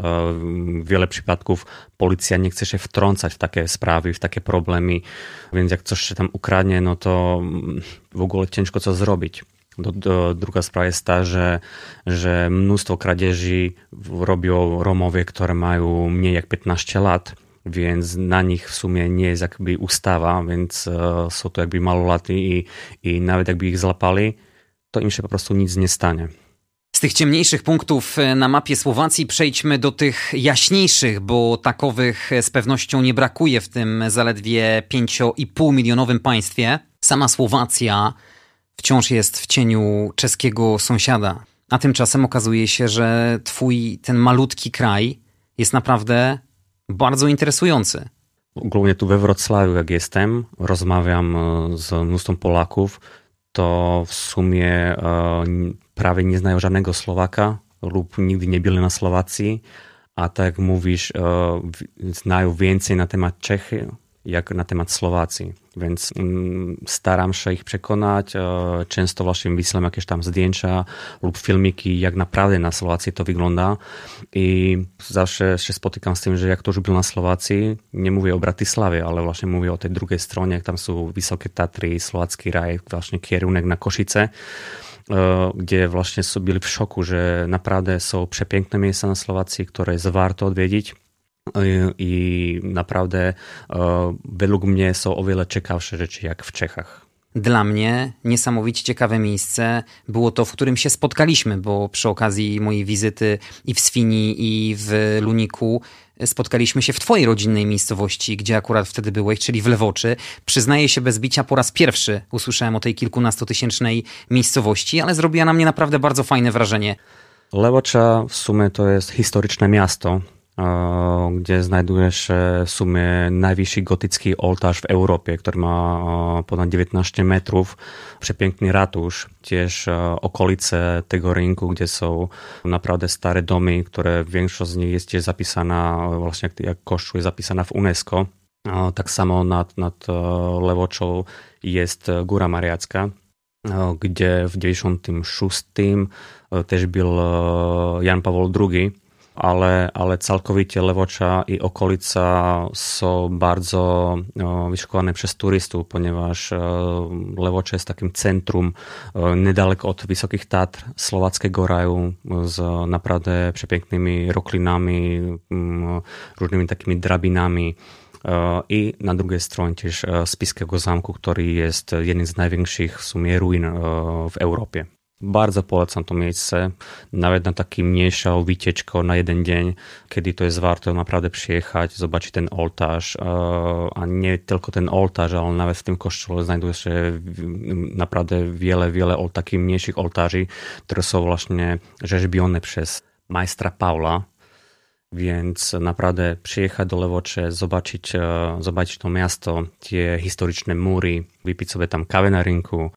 Wiele przypadków policja nie chce się wtrącać w takie sprawy, w takie problemy, więc jak coś się tam ukradnie, no to w ogóle ciężko co zrobić. Do, do, druga sprawa jest ta, że, że mnóstwo kradzieży robią Romowie, które mają mniej jak 15 lat, więc na nich w sumie nie jest jakby ustawa, więc uh, są to jakby malolaty i, i nawet jakby ich złapali, to im się po prostu nic nie stanie tych ciemniejszych punktów e, na mapie Słowacji przejdźmy do tych jaśniejszych, bo takowych e, z pewnością nie brakuje w tym zaledwie 5,5 milionowym państwie. Sama Słowacja wciąż jest w cieniu czeskiego sąsiada. A tymczasem okazuje się, że twój ten malutki kraj jest naprawdę bardzo interesujący. Głównie tu we Wrocławiu, jak jestem, rozmawiam e, z mnóstwem Polaków, to w sumie prawie nie znają żadnego Słowaka lub nigdy nie byli na Słowacji, a tak jak mówisz, znają więcej na temat Czechy, jak na temat Słowacji. Więc mm, staram się ich przekonać. Często właśnie wysyłam jakieś tam zdjęcia lub filmiki, jak naprawdę na Słowacji to wygląda. I zawsze się spotykam z tym, że jak ktoś był na Słowacji, nie mówię o Bratysławie, ale właśnie mówię o tej drugiej stronie, jak tam są Wysokie Tatry, Słowacki raj, właśnie kierunek na Koszice gdzie właśnie byli w szoku, że naprawdę są przepiękne miejsca na Słowacji, które jest warto odwiedzić. I naprawdę według mnie są o wiele ciekawsze rzeczy jak w Czechach. Dla mnie niesamowicie ciekawe miejsce było to, w którym się spotkaliśmy, bo przy okazji mojej wizyty i w Swini, i w Luniku spotkaliśmy się w twojej rodzinnej miejscowości, gdzie akurat wtedy byłeś, czyli w Lewoczy. Przyznaję się bez bicia, po raz pierwszy usłyszałem o tej kilkunastotysięcznej miejscowości, ale zrobiła na mnie naprawdę bardzo fajne wrażenie. Lewocza w sumie to jest historyczne miasto, kde znajduješ e, v sumie najvyšší gotický oltáž v Európe, ktorý má e, ponad 19 metrov, przepiękny ratusz, tiež e, okolice tego rynku, kde sú naprawdę staré domy, ktoré większość z nich je tiež zapísaná, vlastne jak kościół je zapísaná v UNESCO. Tak samo nad, nad levočou je gura Mariacka, kde v 96 też był Jan Pavol II, ale, ale całkowicie Lewocza i okolica są bardzo wyszukiwane przez turystów, ponieważ o, Lewocze jest takim centrum o, niedaleko od Wysokich Tatr, Słowackiego raju z naprawdę przepięknymi roklinami, m, różnymi takimi drabinami. I na drugiej stronie też Spiskiego Zamku, który jest jednym z największych w sumie ruin w Europie. Bardzo polecam to miejsce, nawet na taki mniejszą wycieczkę na jeden dzień, kiedy to jest warto naprawdę przyjechać, zobaczyć ten ołtarz, a nie tylko ten ołtarz, ale nawet w tym kościele znajduje się naprawdę wiele, wiele takich mniejszych ołtarzy, które są właśnie rzeźbione przez majstra Paula, więc naprawdę przyjechać do Lewocze, zobaczyć, zobaczyć to miasto, te historyczne mury, wypić sobie tam kawę na rynku,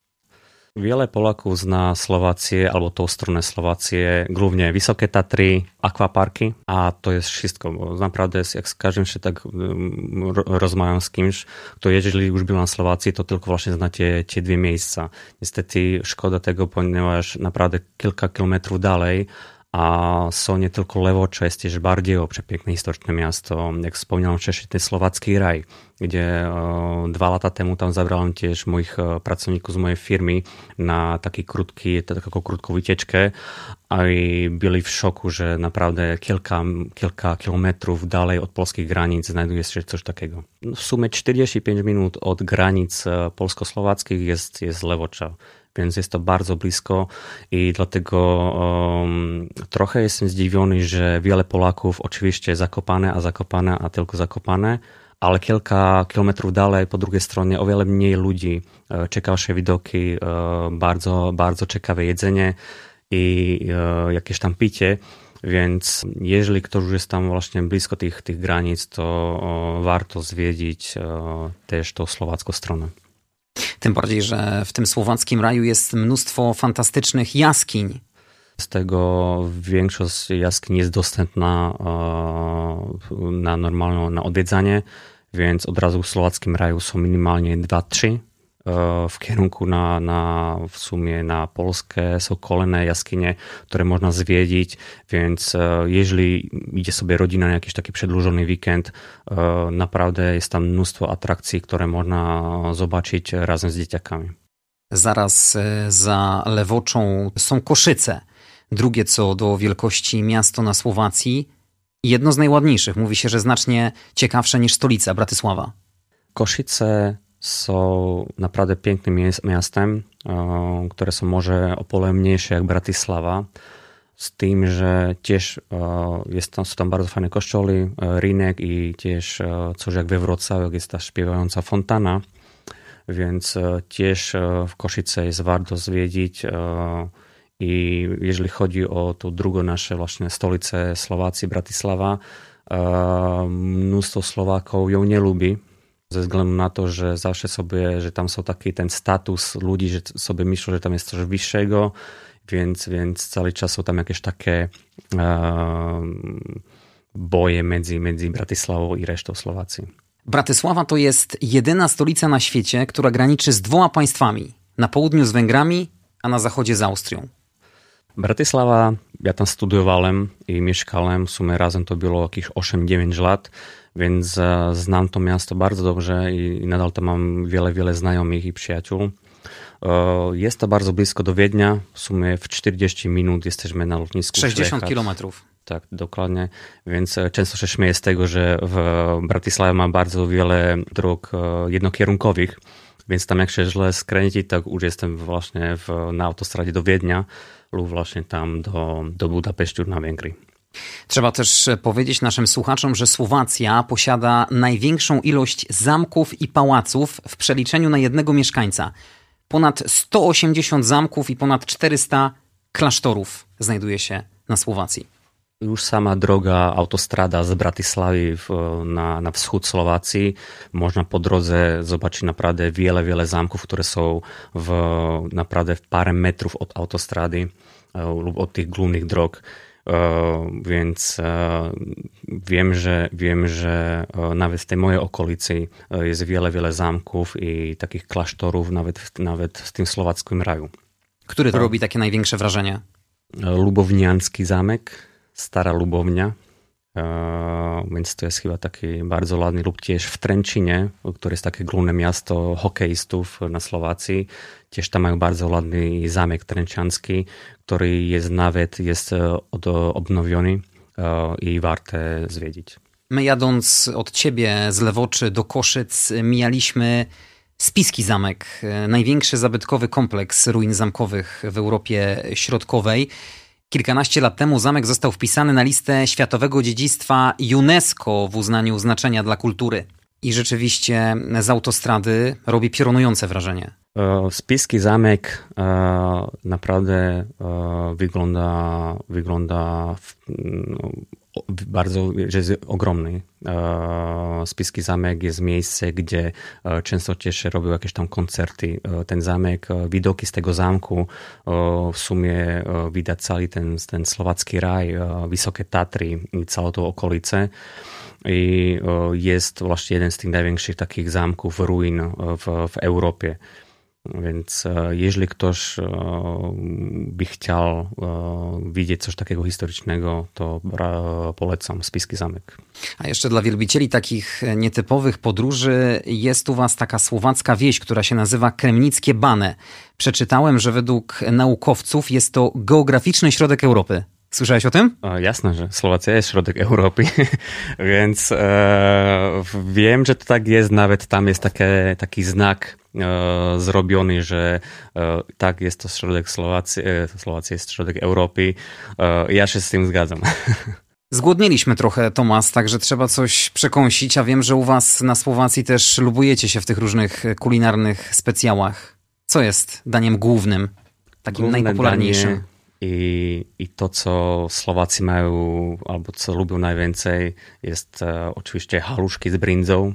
Viele Polakov zná Slovácie, alebo to strune Slovácie, grúvne Vysoké Tatry, akvaparky a to je všetko. Napravde, jak s každým tak mm, rozmávam s kimž, kto jeździli już był na Slováci, to tylko vlastne zna te, te dwie miejsca. Niestety szkoda tego, ponieważ naprawdę kilka kilometrów dalej a jsou netoľko Levoče, tiež Bardievo, pekné historické miesto. jak spomínal v Češi, ten slovacký raj, kde eh, dva lata tému tam zabral tiež mojich eh, pracovníků z mojej firmy na taký krutký, takú krutku vytečke a byli v šoku, že naprawdę kilka, kilka kilometrów dalej od polských granic znajduje się coś takiego. No, v sumie 45 minút od granic eh, polsko-słowackich jest, jest Lewocza. Więc jest to bardzo blisko i dlatego um, trochę jestem zdziwiony, że wiele Polaków oczywiście zakopane, a zakopane, a tylko zakopane, ale kilka kilometrów dalej po drugiej stronie o wiele mniej ludzi, e, ciekawsze widoki, e, bardzo, bardzo ciekawe jedzenie i e, jakieś tam picie. Więc jeżeli ktoś już jest tam właśnie blisko tych, tych granic, to warto zwiedzić też tą słowacką stronę. Tym bardziej, że w tym słowackim raju jest mnóstwo fantastycznych jaskiń. Z tego większość jaskiń jest dostępna e, na normalną, na odwiedzanie, więc od razu w słowackim raju są minimalnie 2-3 E, w kierunku na, na w sumie na Polskę są kolejne jaskinie, które można zwiedzić, więc e, jeżeli idzie sobie rodzina na jakiś taki przedłużony weekend, e, naprawdę jest tam mnóstwo atrakcji, które można zobaczyć razem z dzieciakami. Zaraz za Lewoczą są Koszyce, drugie co do wielkości miasto na Słowacji jedno z najładniejszych. Mówi się, że znacznie ciekawsze niż stolica Bratysława. Koszyce sú naprawdę pięknym miastem, e, ktoré sa môže o ako Bratislava, s tým, že tiež e, jest tam, sú tam bardzo fajné koščoly, e, rinek i tiež, což jak ve Wrocławiu, jest ta śpiewająca fontana, więc tiež v Košice jest warto zwiedzić i jeżeli chodí o to drugo naše vlastne stolice Slováci Bratislava, mnóstwo Slovákov ją nelúbi. Ze względu na to, że zawsze sobie, że tam są taki ten status ludzi, że sobie myślą, że tam jest coś wyższego, więc, więc cały czas są tam jakieś takie boje między, między Bratysławą i resztą Słowacji. Bratysława to jest jedyna stolica na świecie, która graniczy z dwoma państwami. Na południu z Węgrami, a na zachodzie z Austrią. Bratysława, ja tam studiowałem i mieszkałem, w sumie razem to było jakieś 8-9 lat, więc e, znam to miasto bardzo dobrze i nadal tam mam wiele, wiele znajomych i przyjaciół. E, jest to bardzo blisko do Wiednia, w sumie w 40 minut jesteśmy na lotnisku. 60 kilometrów. Tak, dokładnie. Więc e, często się śmieję z tego, że w Bratysławie ma bardzo wiele dróg jednokierunkowych, więc tam jak się źle skręci, tak już jestem właśnie w, na autostradzie do Wiednia lub właśnie tam do, do Budapesztu na Węgry. Trzeba też powiedzieć naszym słuchaczom, że Słowacja posiada największą ilość zamków i pałaców w przeliczeniu na jednego mieszkańca. Ponad 180 zamków i ponad 400 klasztorów znajduje się na Słowacji. Już sama droga, autostrada z Bratysławy na, na wschód Słowacji, można po drodze zobaczyć naprawdę wiele, wiele zamków, które są w, naprawdę w parę metrów od autostrady e, lub od tych głównych drog. E, więc e, wiem, że wiem, że e, nawet w tej mojej okolicy jest wiele, wiele zamków i takich klasztorów nawet, nawet w tym słowackim raju. Który to robi takie największe wrażenie? Lubowniancki zamek Stara Lubownia, więc to jest chyba taki bardzo ładny, lub tiež v Trenčine, które jest takie główne miasto hokejistów na Słowacji. Tiež tam mają bardzo ładny zamek trenčianski, który jest nawet jest od, obnowiony i warte zwiedzić. My jadąc od ciebie z Lewoczy do Koszyc mijaliśmy Spiski Zamek, największy zabytkowy kompleks ruin zamkowych w Europie Środkowej. Kilkanaście lat temu zamek został wpisany na listę Światowego Dziedzictwa UNESCO w uznaniu znaczenia dla kultury. I rzeczywiście z autostrady robi piorunujące wrażenie. E, Spiski zamek e, naprawdę wygląda, wygląda no, bardzo, że jest ogromny. Spiski zamek jest miejsce, gdzie często też robił jakieś tam koncerty. Ten zamek, widoki z tego zamku, w sumie widać cały ten, ten słowacki raj, wysokie Tatry i całą tą okolicę. I jest właśnie jeden z tych największych takich zamków, ruin w, w Europie. Więc e, jeżeli ktoś e, by chciał e, widzieć coś takiego historycznego, to polecam Spiski Zamek. A jeszcze dla wielbicieli takich nietypowych podróży jest u was taka słowacka wieś, która się nazywa Kremnickie Bane. Przeczytałem, że według naukowców jest to geograficzny środek Europy. Słyszałeś o tym? O, jasne, że Słowacja jest środek Europy, [LAUGHS] więc e, wiem, że to tak jest. Nawet tam jest takie, taki znak e, zrobiony, że e, tak, jest to środek Słowacji, e, Słowacja jest środek Europy. E, ja się z tym zgadzam. [LAUGHS] Zgłodniliśmy trochę, Tomas, także trzeba coś przekąsić, a wiem, że u was na Słowacji też lubujecie się w tych różnych kulinarnych specjałach. Co jest daniem głównym, takim Główne najpopularniejszym? Danie i, I to, co Słowacy mają, albo co lubią najwięcej, jest e, oczywiście haluszki z brindzą.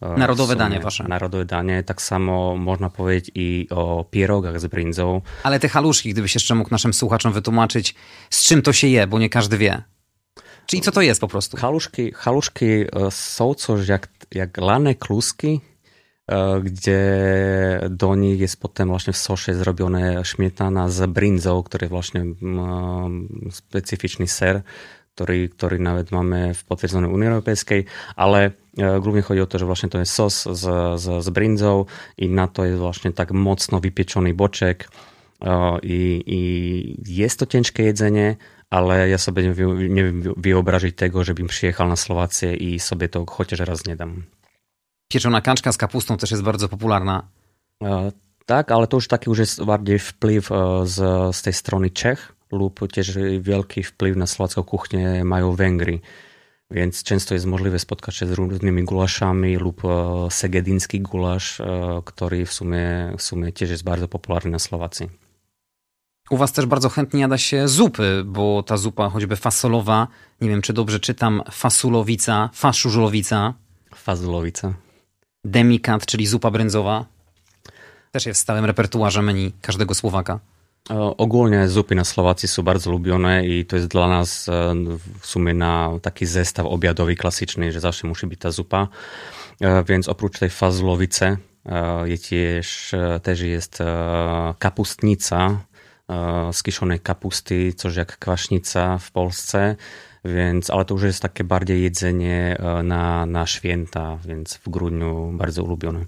E, narodowe danie wasze. Narodowe danie. Tak samo można powiedzieć i o pierogach z brindzą. Ale te haluszki, gdybyś jeszcze mógł naszym słuchaczom wytłumaczyć, z czym to się je, bo nie każdy wie. Czyli co to jest po prostu? Haluszki, haluszki e, są coś jak, jak lane kluski, E, gdzie do nich jest potem właśnie w sosie zrobione śmietana z brinzą, który właśnie ma specyficzny ser, który, który nawet mamy w potwierdzonej Unii Europejskiej, ale e, głównie chodzi o to, że właśnie to jest sos z, z, z brinzą i na to jest właśnie tak mocno wypieczony boczek e, i, i jest to ciężkie jedzenie, ale ja sobie nie, nie wyobrazić tego, żebym przyjechał na Słowację i sobie to chociaż raz nie. Pieczona kaczka z kapustą też jest bardzo popularna. E, tak, ale to już taki już jest bardziej wpływ e, z, z tej strony Czech lub też wielki wpływ na słowacką kuchnię mają Węgry. Więc często jest możliwe spotkać się z różnymi gulaszami lub e, segediński gulasz, który w sumie, w sumie też jest bardzo popularny na Słowacji. U was też bardzo chętnie jada się zupy, bo ta zupa choćby fasolowa, nie wiem czy dobrze czytam, fasulowica, faszużulowica. Fazulowica demikat, czyli zupa brędzowa. Też jest w stałym repertuarze menu każdego Słowaka. Ogólnie zupy na Słowacji są bardzo lubione i to jest dla nas e, w sumie na taki zestaw obiadowy klasyczny, że zawsze musi być ta zupa. E, więc oprócz tej fazulowicy e, też jest kapustnica z kiszonej kapusty, coś jak kwaśnica w Polsce. Więc, ale to już jest takie bardziej jedzenie e, na, na święta, więc w grudniu bardzo ulubione.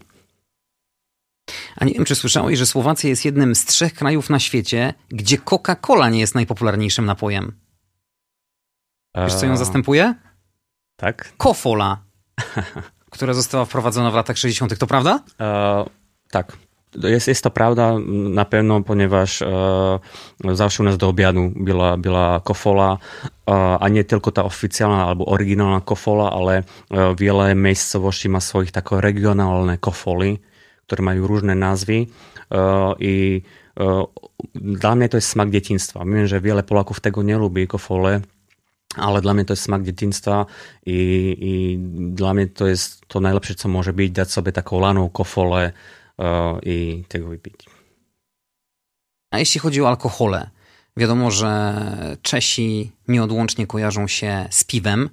A nie wiem, czy słyszałeś, że Słowacja jest jednym z trzech krajów na świecie, gdzie Coca-Cola nie jest najpopularniejszym napojem. Wiesz, co ją e, zastępuje? Tak. Kofola, [LAUGHS] która została wprowadzona w latach 60., to prawda? E, tak. jest, jest to prawda na pewno, ponieważ e, zawsze u nas do obiadu byla była kofola e, a nie tylko tá oficiálna alebo originálna kofola, ale e, wiele miejscowości ma swoich tako regionálne kofoly, ktoré majú rôzne názvy e, i dla mňa to je smak detinstva. Viem, že wiele Polaków tego nie lubi, kofole, ale dla mňa to je smak detinstva i, i dla mňa to je to najlepšie, co môže byť, dať sobe takou lanou kofole, i tego wypić. A jeśli chodzi o alkohole, wiadomo, że Czesi nieodłącznie kojarzą się z piwem.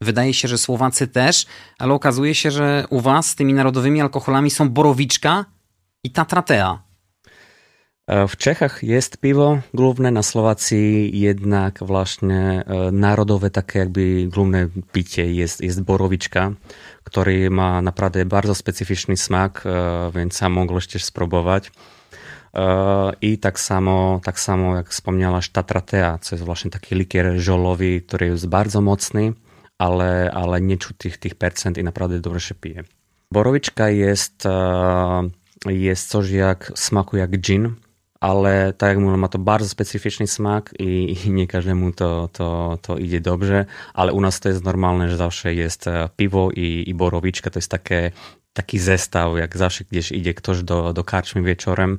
Wydaje się, że Słowacy też, ale okazuje się, że u was tymi narodowymi alkoholami są borowiczka i tatratea. V Čechách jest pivo główne, na Słowacji jednak właśnie narodowe takie jakby główne picie jest, jest borowiczka, który ma bardzo specyficzny smak, więc sam mogłeś też spróbować. I tak samo, tak samo jak wspomniałaś Tatratea, co jest właśnie taki likier żolowy, który jest bardzo mocny, ale, ale nie czuć tych, tych percent i naprawdę dobrze się pije. Borowiczka jest, jest coś jak smaku jak gin, ale tak jak mówię, ma to bardzo specyficzny smak i, i, nie każdemu to, to, to idzie dobrze, ale u nas to jest normalne, że zawsze jest e, piwo i, i borowiczka, to jest takie, taki zestaw, jak zawsze gdzieś idzie ktoś do, do karczmy wieczorem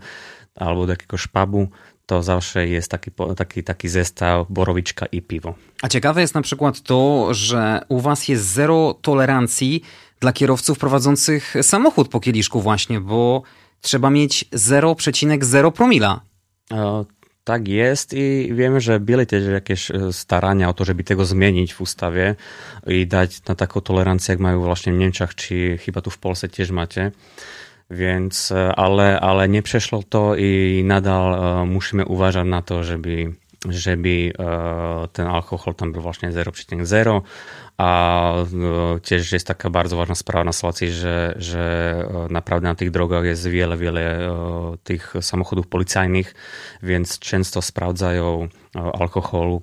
albo do jakiegoś pubu, to zawsze jest taki, taki, taki zestaw borowiczka i piwo. A ciekawe jest na przykład to, że u was jest zero tolerancji dla kierowców prowadzących samochód po kieliszku właśnie, bo trzeba mieć 0,0 promila. O, tak jest i wiemy, że były też jakieś e, starania o to, żeby tego zmienić w ustawie i dać na taką tolerancję, jak mają właśnie w Niemczech, czy chyba tu w Polsce też macie. Więc, e, ale, ale nie przeszło to i nadal e, musimy uważać na to, żeby, żeby ten alkohol tam był właśnie 0,0 a też jest taka bardzo ważna sprawa na Słowacji, że, że naprawdę na tych drogach jest wiele, wiele tych samochodów policyjnych, więc często sprawdzają alkoholu,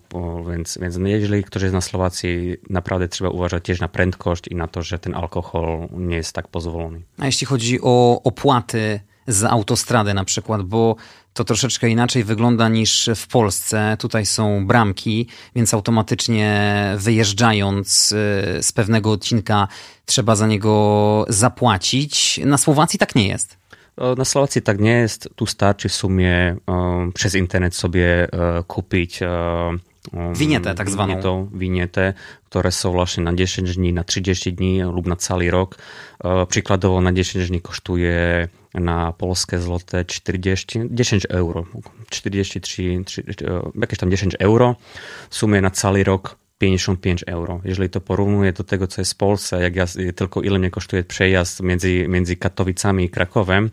więc, więc jeżeli ktoś jest na Słowacji, naprawdę trzeba uważać też na prędkość i na to, że ten alkohol nie jest tak pozwolony. A jeśli chodzi o opłaty za autostradę na przykład, bo to troszeczkę inaczej wygląda niż w Polsce. Tutaj są bramki, więc automatycznie wyjeżdżając y, z pewnego odcinka trzeba za niego zapłacić. Na Słowacji tak nie jest. Na Słowacji tak nie jest. Tu starczy w sumie um, przez internet sobie um, kupić um, winietę tak zwaną. Winietą, winietę, które są właśnie na 10 dni, na 30 dni lub na cały rok. Uh, przykładowo na 10 dni kosztuje na polskie złote 40, 10 euro, 43, 3, jakieś tam 10 euro, w sumie na cały rok 55 euro. Jeżeli to porównuję do tego, co jest w Polsce, jak ja, tylko ile mnie kosztuje przejazd między, między Katowicami i Krakowem,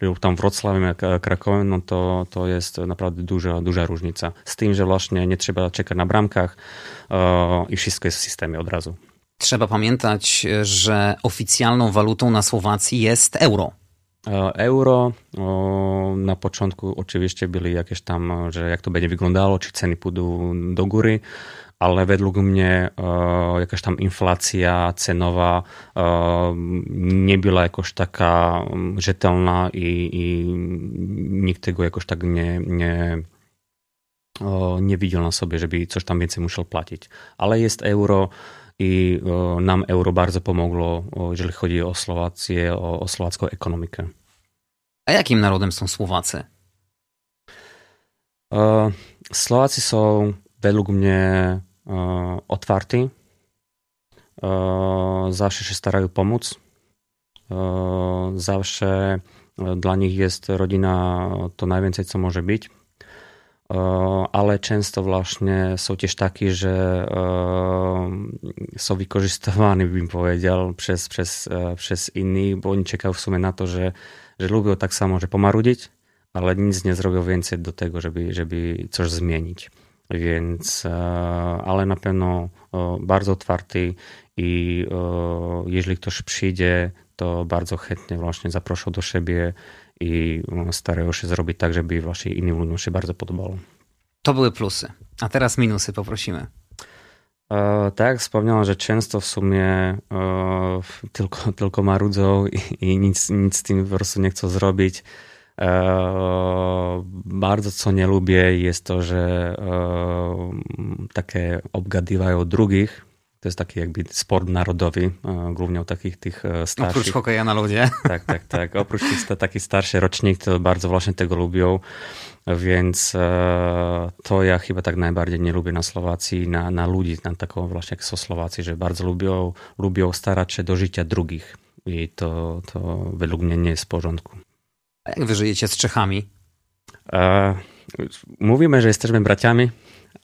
lub tam Wrocławiem Krakowem, no to, to jest naprawdę duża, duża różnica. Z tym, że właśnie nie trzeba czekać na bramkach o, i wszystko jest w systemie od razu. Trzeba pamiętać, że oficjalną walutą na Słowacji jest euro. E, euro. Na początku oczywiście byli jakieś tam, że jak to będzie wyglądało, czy ceny pójdą do góry, ale według mnie e, jakaś tam inflacja cenowa nie była jakoś taka rzetelna i, i nikt tego jakoś tak nie, nie, nie widział na sobie, żeby coś tam więcej musiał płacić. Ale jest euro i nam euro bardzo pomogło, jeżeli chodzi o Słowację, o, o słowacką ekonomikę. A jakim narodem są Słowacy? Słowacy są według mnie otwarci. Zawsze się starają pomóc. Zawsze dla nich jest rodzina to najwięcej, co może być ale często właśnie są też takie, że są wykorzystywani, bym powiedział, przez, przez, e, przez innych, bo oni czekają w sumie na to, że, że lubią tak samo, że pomarudzić, ale nic nie zrobią więcej do tego, żeby, żeby coś zmienić. Więc, e, ale na pewno bardzo otwarty i jeżeli ktoś przyjdzie, to bardzo chętnie właśnie zaproszą do siebie i no, starają się zrobić tak, żeby właśnie innym ludziom się bardzo podobało. To były plusy. A teraz minusy poprosimy. E, tak jak wspomniałem, że często w sumie e, tylko, [LAUGHS] tylko marudzą i, i, nic, nic z tym po prostu nie chcą zrobić. E, bardzo co nie lubię jest to, że e, takie obgadywają drugich, to jest taki jakby sport narodowy, e, głównie u takich tych e, starszych. Oprócz hokeja na lodzie. [LAUGHS] Tak, tak, tak. Oprócz tych taki starszy rocznik, to bardzo właśnie tego lubią. Więc e, to ja chyba tak najbardziej nie lubię na Słowacji, na, na ludzi, na taką właśnie jak są Słowacji, że bardzo lubią, lubią starać się do życia drugich. I to, to według mnie nie jest w porządku. A jak wy żyjecie z Czechami? E, mówimy, że jesteśmy braciami,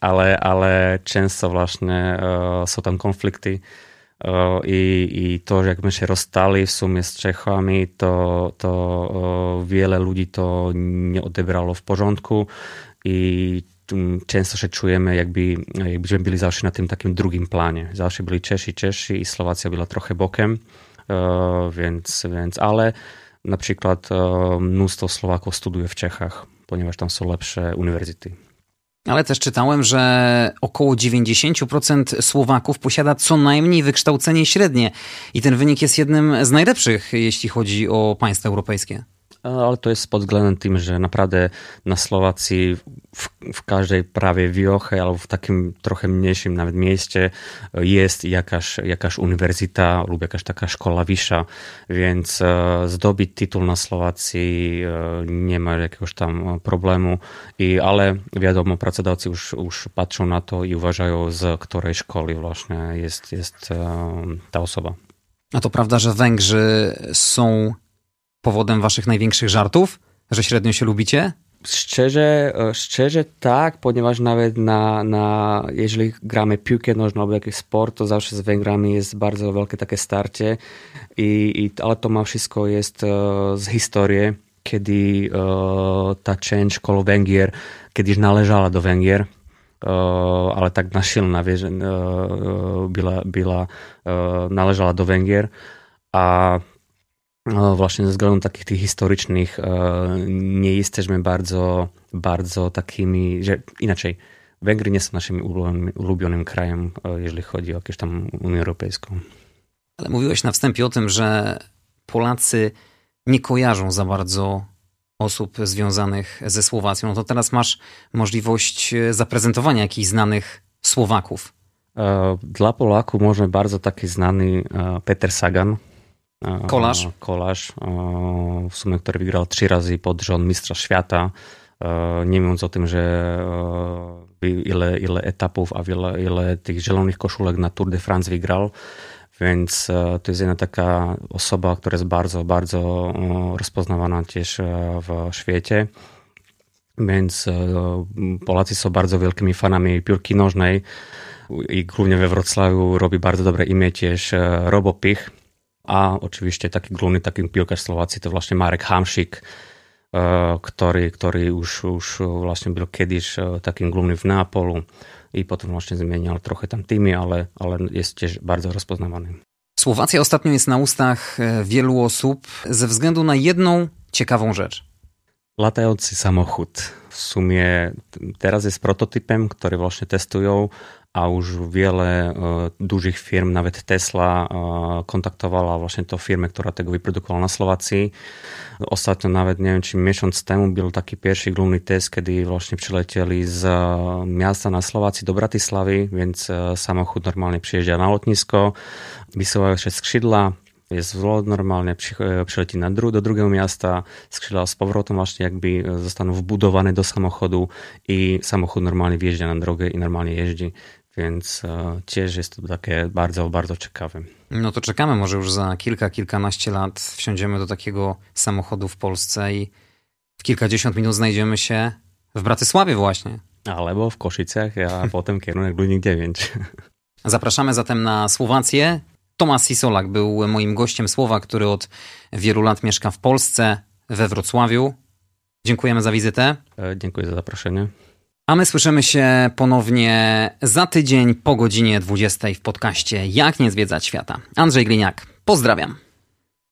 ale, ale często właśnie e, są tam konflikty. i, i to, jak my się rozstali w sumie z Czechami, to, to wiele ludzi to nie odebrało w porządku i często się czujemy, jakby, jakbyśmy byli zawsze na tym takim drugim planie. Zawsze byli Czesi, Czesi i Słowacja była trochę bokiem, więc, więc ale na przykład mnóstwo Słowaków studiuje w Czechach, ponieważ tam są lepsze uniwersytety. Ale też czytałem, że około 90% Słowaków posiada co najmniej wykształcenie średnie i ten wynik jest jednym z najlepszych, jeśli chodzi o państwa europejskie ale to jest pod względem tym, że naprawdę na Słowacji w, w, każdej prawie wioche albo w takim trochę mniejszym nawet mieście jest jakaś, jakaś uniwersyta lub jakaś taka szkoła wyższa, więc e, zdobyć tytuł na Słowacji e, nie ma jakiegoś tam problemu, I, ale wiadomo, pracodawcy już, już patrzą na to i uważają z której szkoły właśnie jest, jest e, ta osoba. A to prawda, że Węgrzy są powodem waszych największych żartów? Że średnio się lubicie? Szczerze, e, szczerze tak, ponieważ nawet na, na jeżeli gramy piłkę nożną albo jakiś sport, to zawsze z Węgrami jest bardzo wielkie takie starcie, i, i, ale to ma wszystko jest uh, z historii, kiedy uh, ta część koło Węgier kiedyś należała do Węgier, ale tak nasilna, wiesz, była, była należała do Węgier, a właśnie ze względu takich tych historycznych e, nie jesteśmy bardzo, bardzo takimi, że inaczej, Węgry nie są naszym ulubionym, krajem, e, jeżeli chodzi o jakąś tam Unię Europejską. Ale mówiłeś na wstępie o tym, że Polacy nie kojarzą za bardzo osób związanych ze Słowacją. No to teraz masz możliwość e, zaprezentowania jakichś znanych Słowaków. Dla Polaków może bardzo taki znany Peter Sagan, Kolarz. Kolarz, w sumie, który wygrał trzy razy pod rząd Mistrza Świata. Mówiąc o tym, że ile, ile etapów, a ile, ile tych zielonych koszulek na Tour de France wygrał. Więc to jest jedna taka osoba, która jest bardzo, bardzo rozpoznawana też w świecie. Więc Polacy są bardzo wielkimi fanami piłki nożnej i głównie we Wrocławiu robi bardzo dobre imię też Robopich a oczywiście taki główny taki piłkarz Słowacji to właśnie Marek Hamsik, e, który, który już, już właśnie był kiedyś e, takim głównym w Neapolu i potem właśnie zmieniał trochę tam teamy, ale, ale jest też bardzo rozpoznawany. Słowacja ostatnio jest na ustach e, wielu osób ze względu na jedną ciekawą rzecz. Latający samochód. W sumie teraz jest prototypem, który właśnie testują a już wiele e, dużych firm, nawet Tesla, e, kontaktowała właśnie tą firmę, która tego wyprodukowała na Słowacji. Ostatnio nawet, nie wiem, czy miesiąc temu był taki pierwszy główny test, kiedy właśnie przylecieli z miasta na Słowacji do Bratyslavy, więc e, samochód normalnie przyjeżdża na lotnisko, wysyłają się skrzydła, jest zlot normalnie, przyleci na dru do drugiego miasta, skrzydła z powrotem właśnie jakby zostaną wbudowane do samochodu i samochód normalnie wjeżdża na drogę i normalnie jeździ. Więc e, też jest to takie bardzo, bardzo ciekawe. No to czekamy, może już za kilka, kilkanaście lat wsiądziemy do takiego samochodu w Polsce i w kilkadziesiąt minut znajdziemy się w Bratysławie właśnie. Albo w Koszycach, a [LAUGHS] potem kierunek Lunik 9. Zapraszamy zatem na Słowację. Tomasz Sisolak był moim gościem Słowa, który od wielu lat mieszka w Polsce, we Wrocławiu. Dziękujemy za wizytę. E, dziękuję za zaproszenie. A my słyszymy się ponownie za tydzień po godzinie 20 w podcaście Jak nie zwiedzać świata. Andrzej Gliniak, pozdrawiam.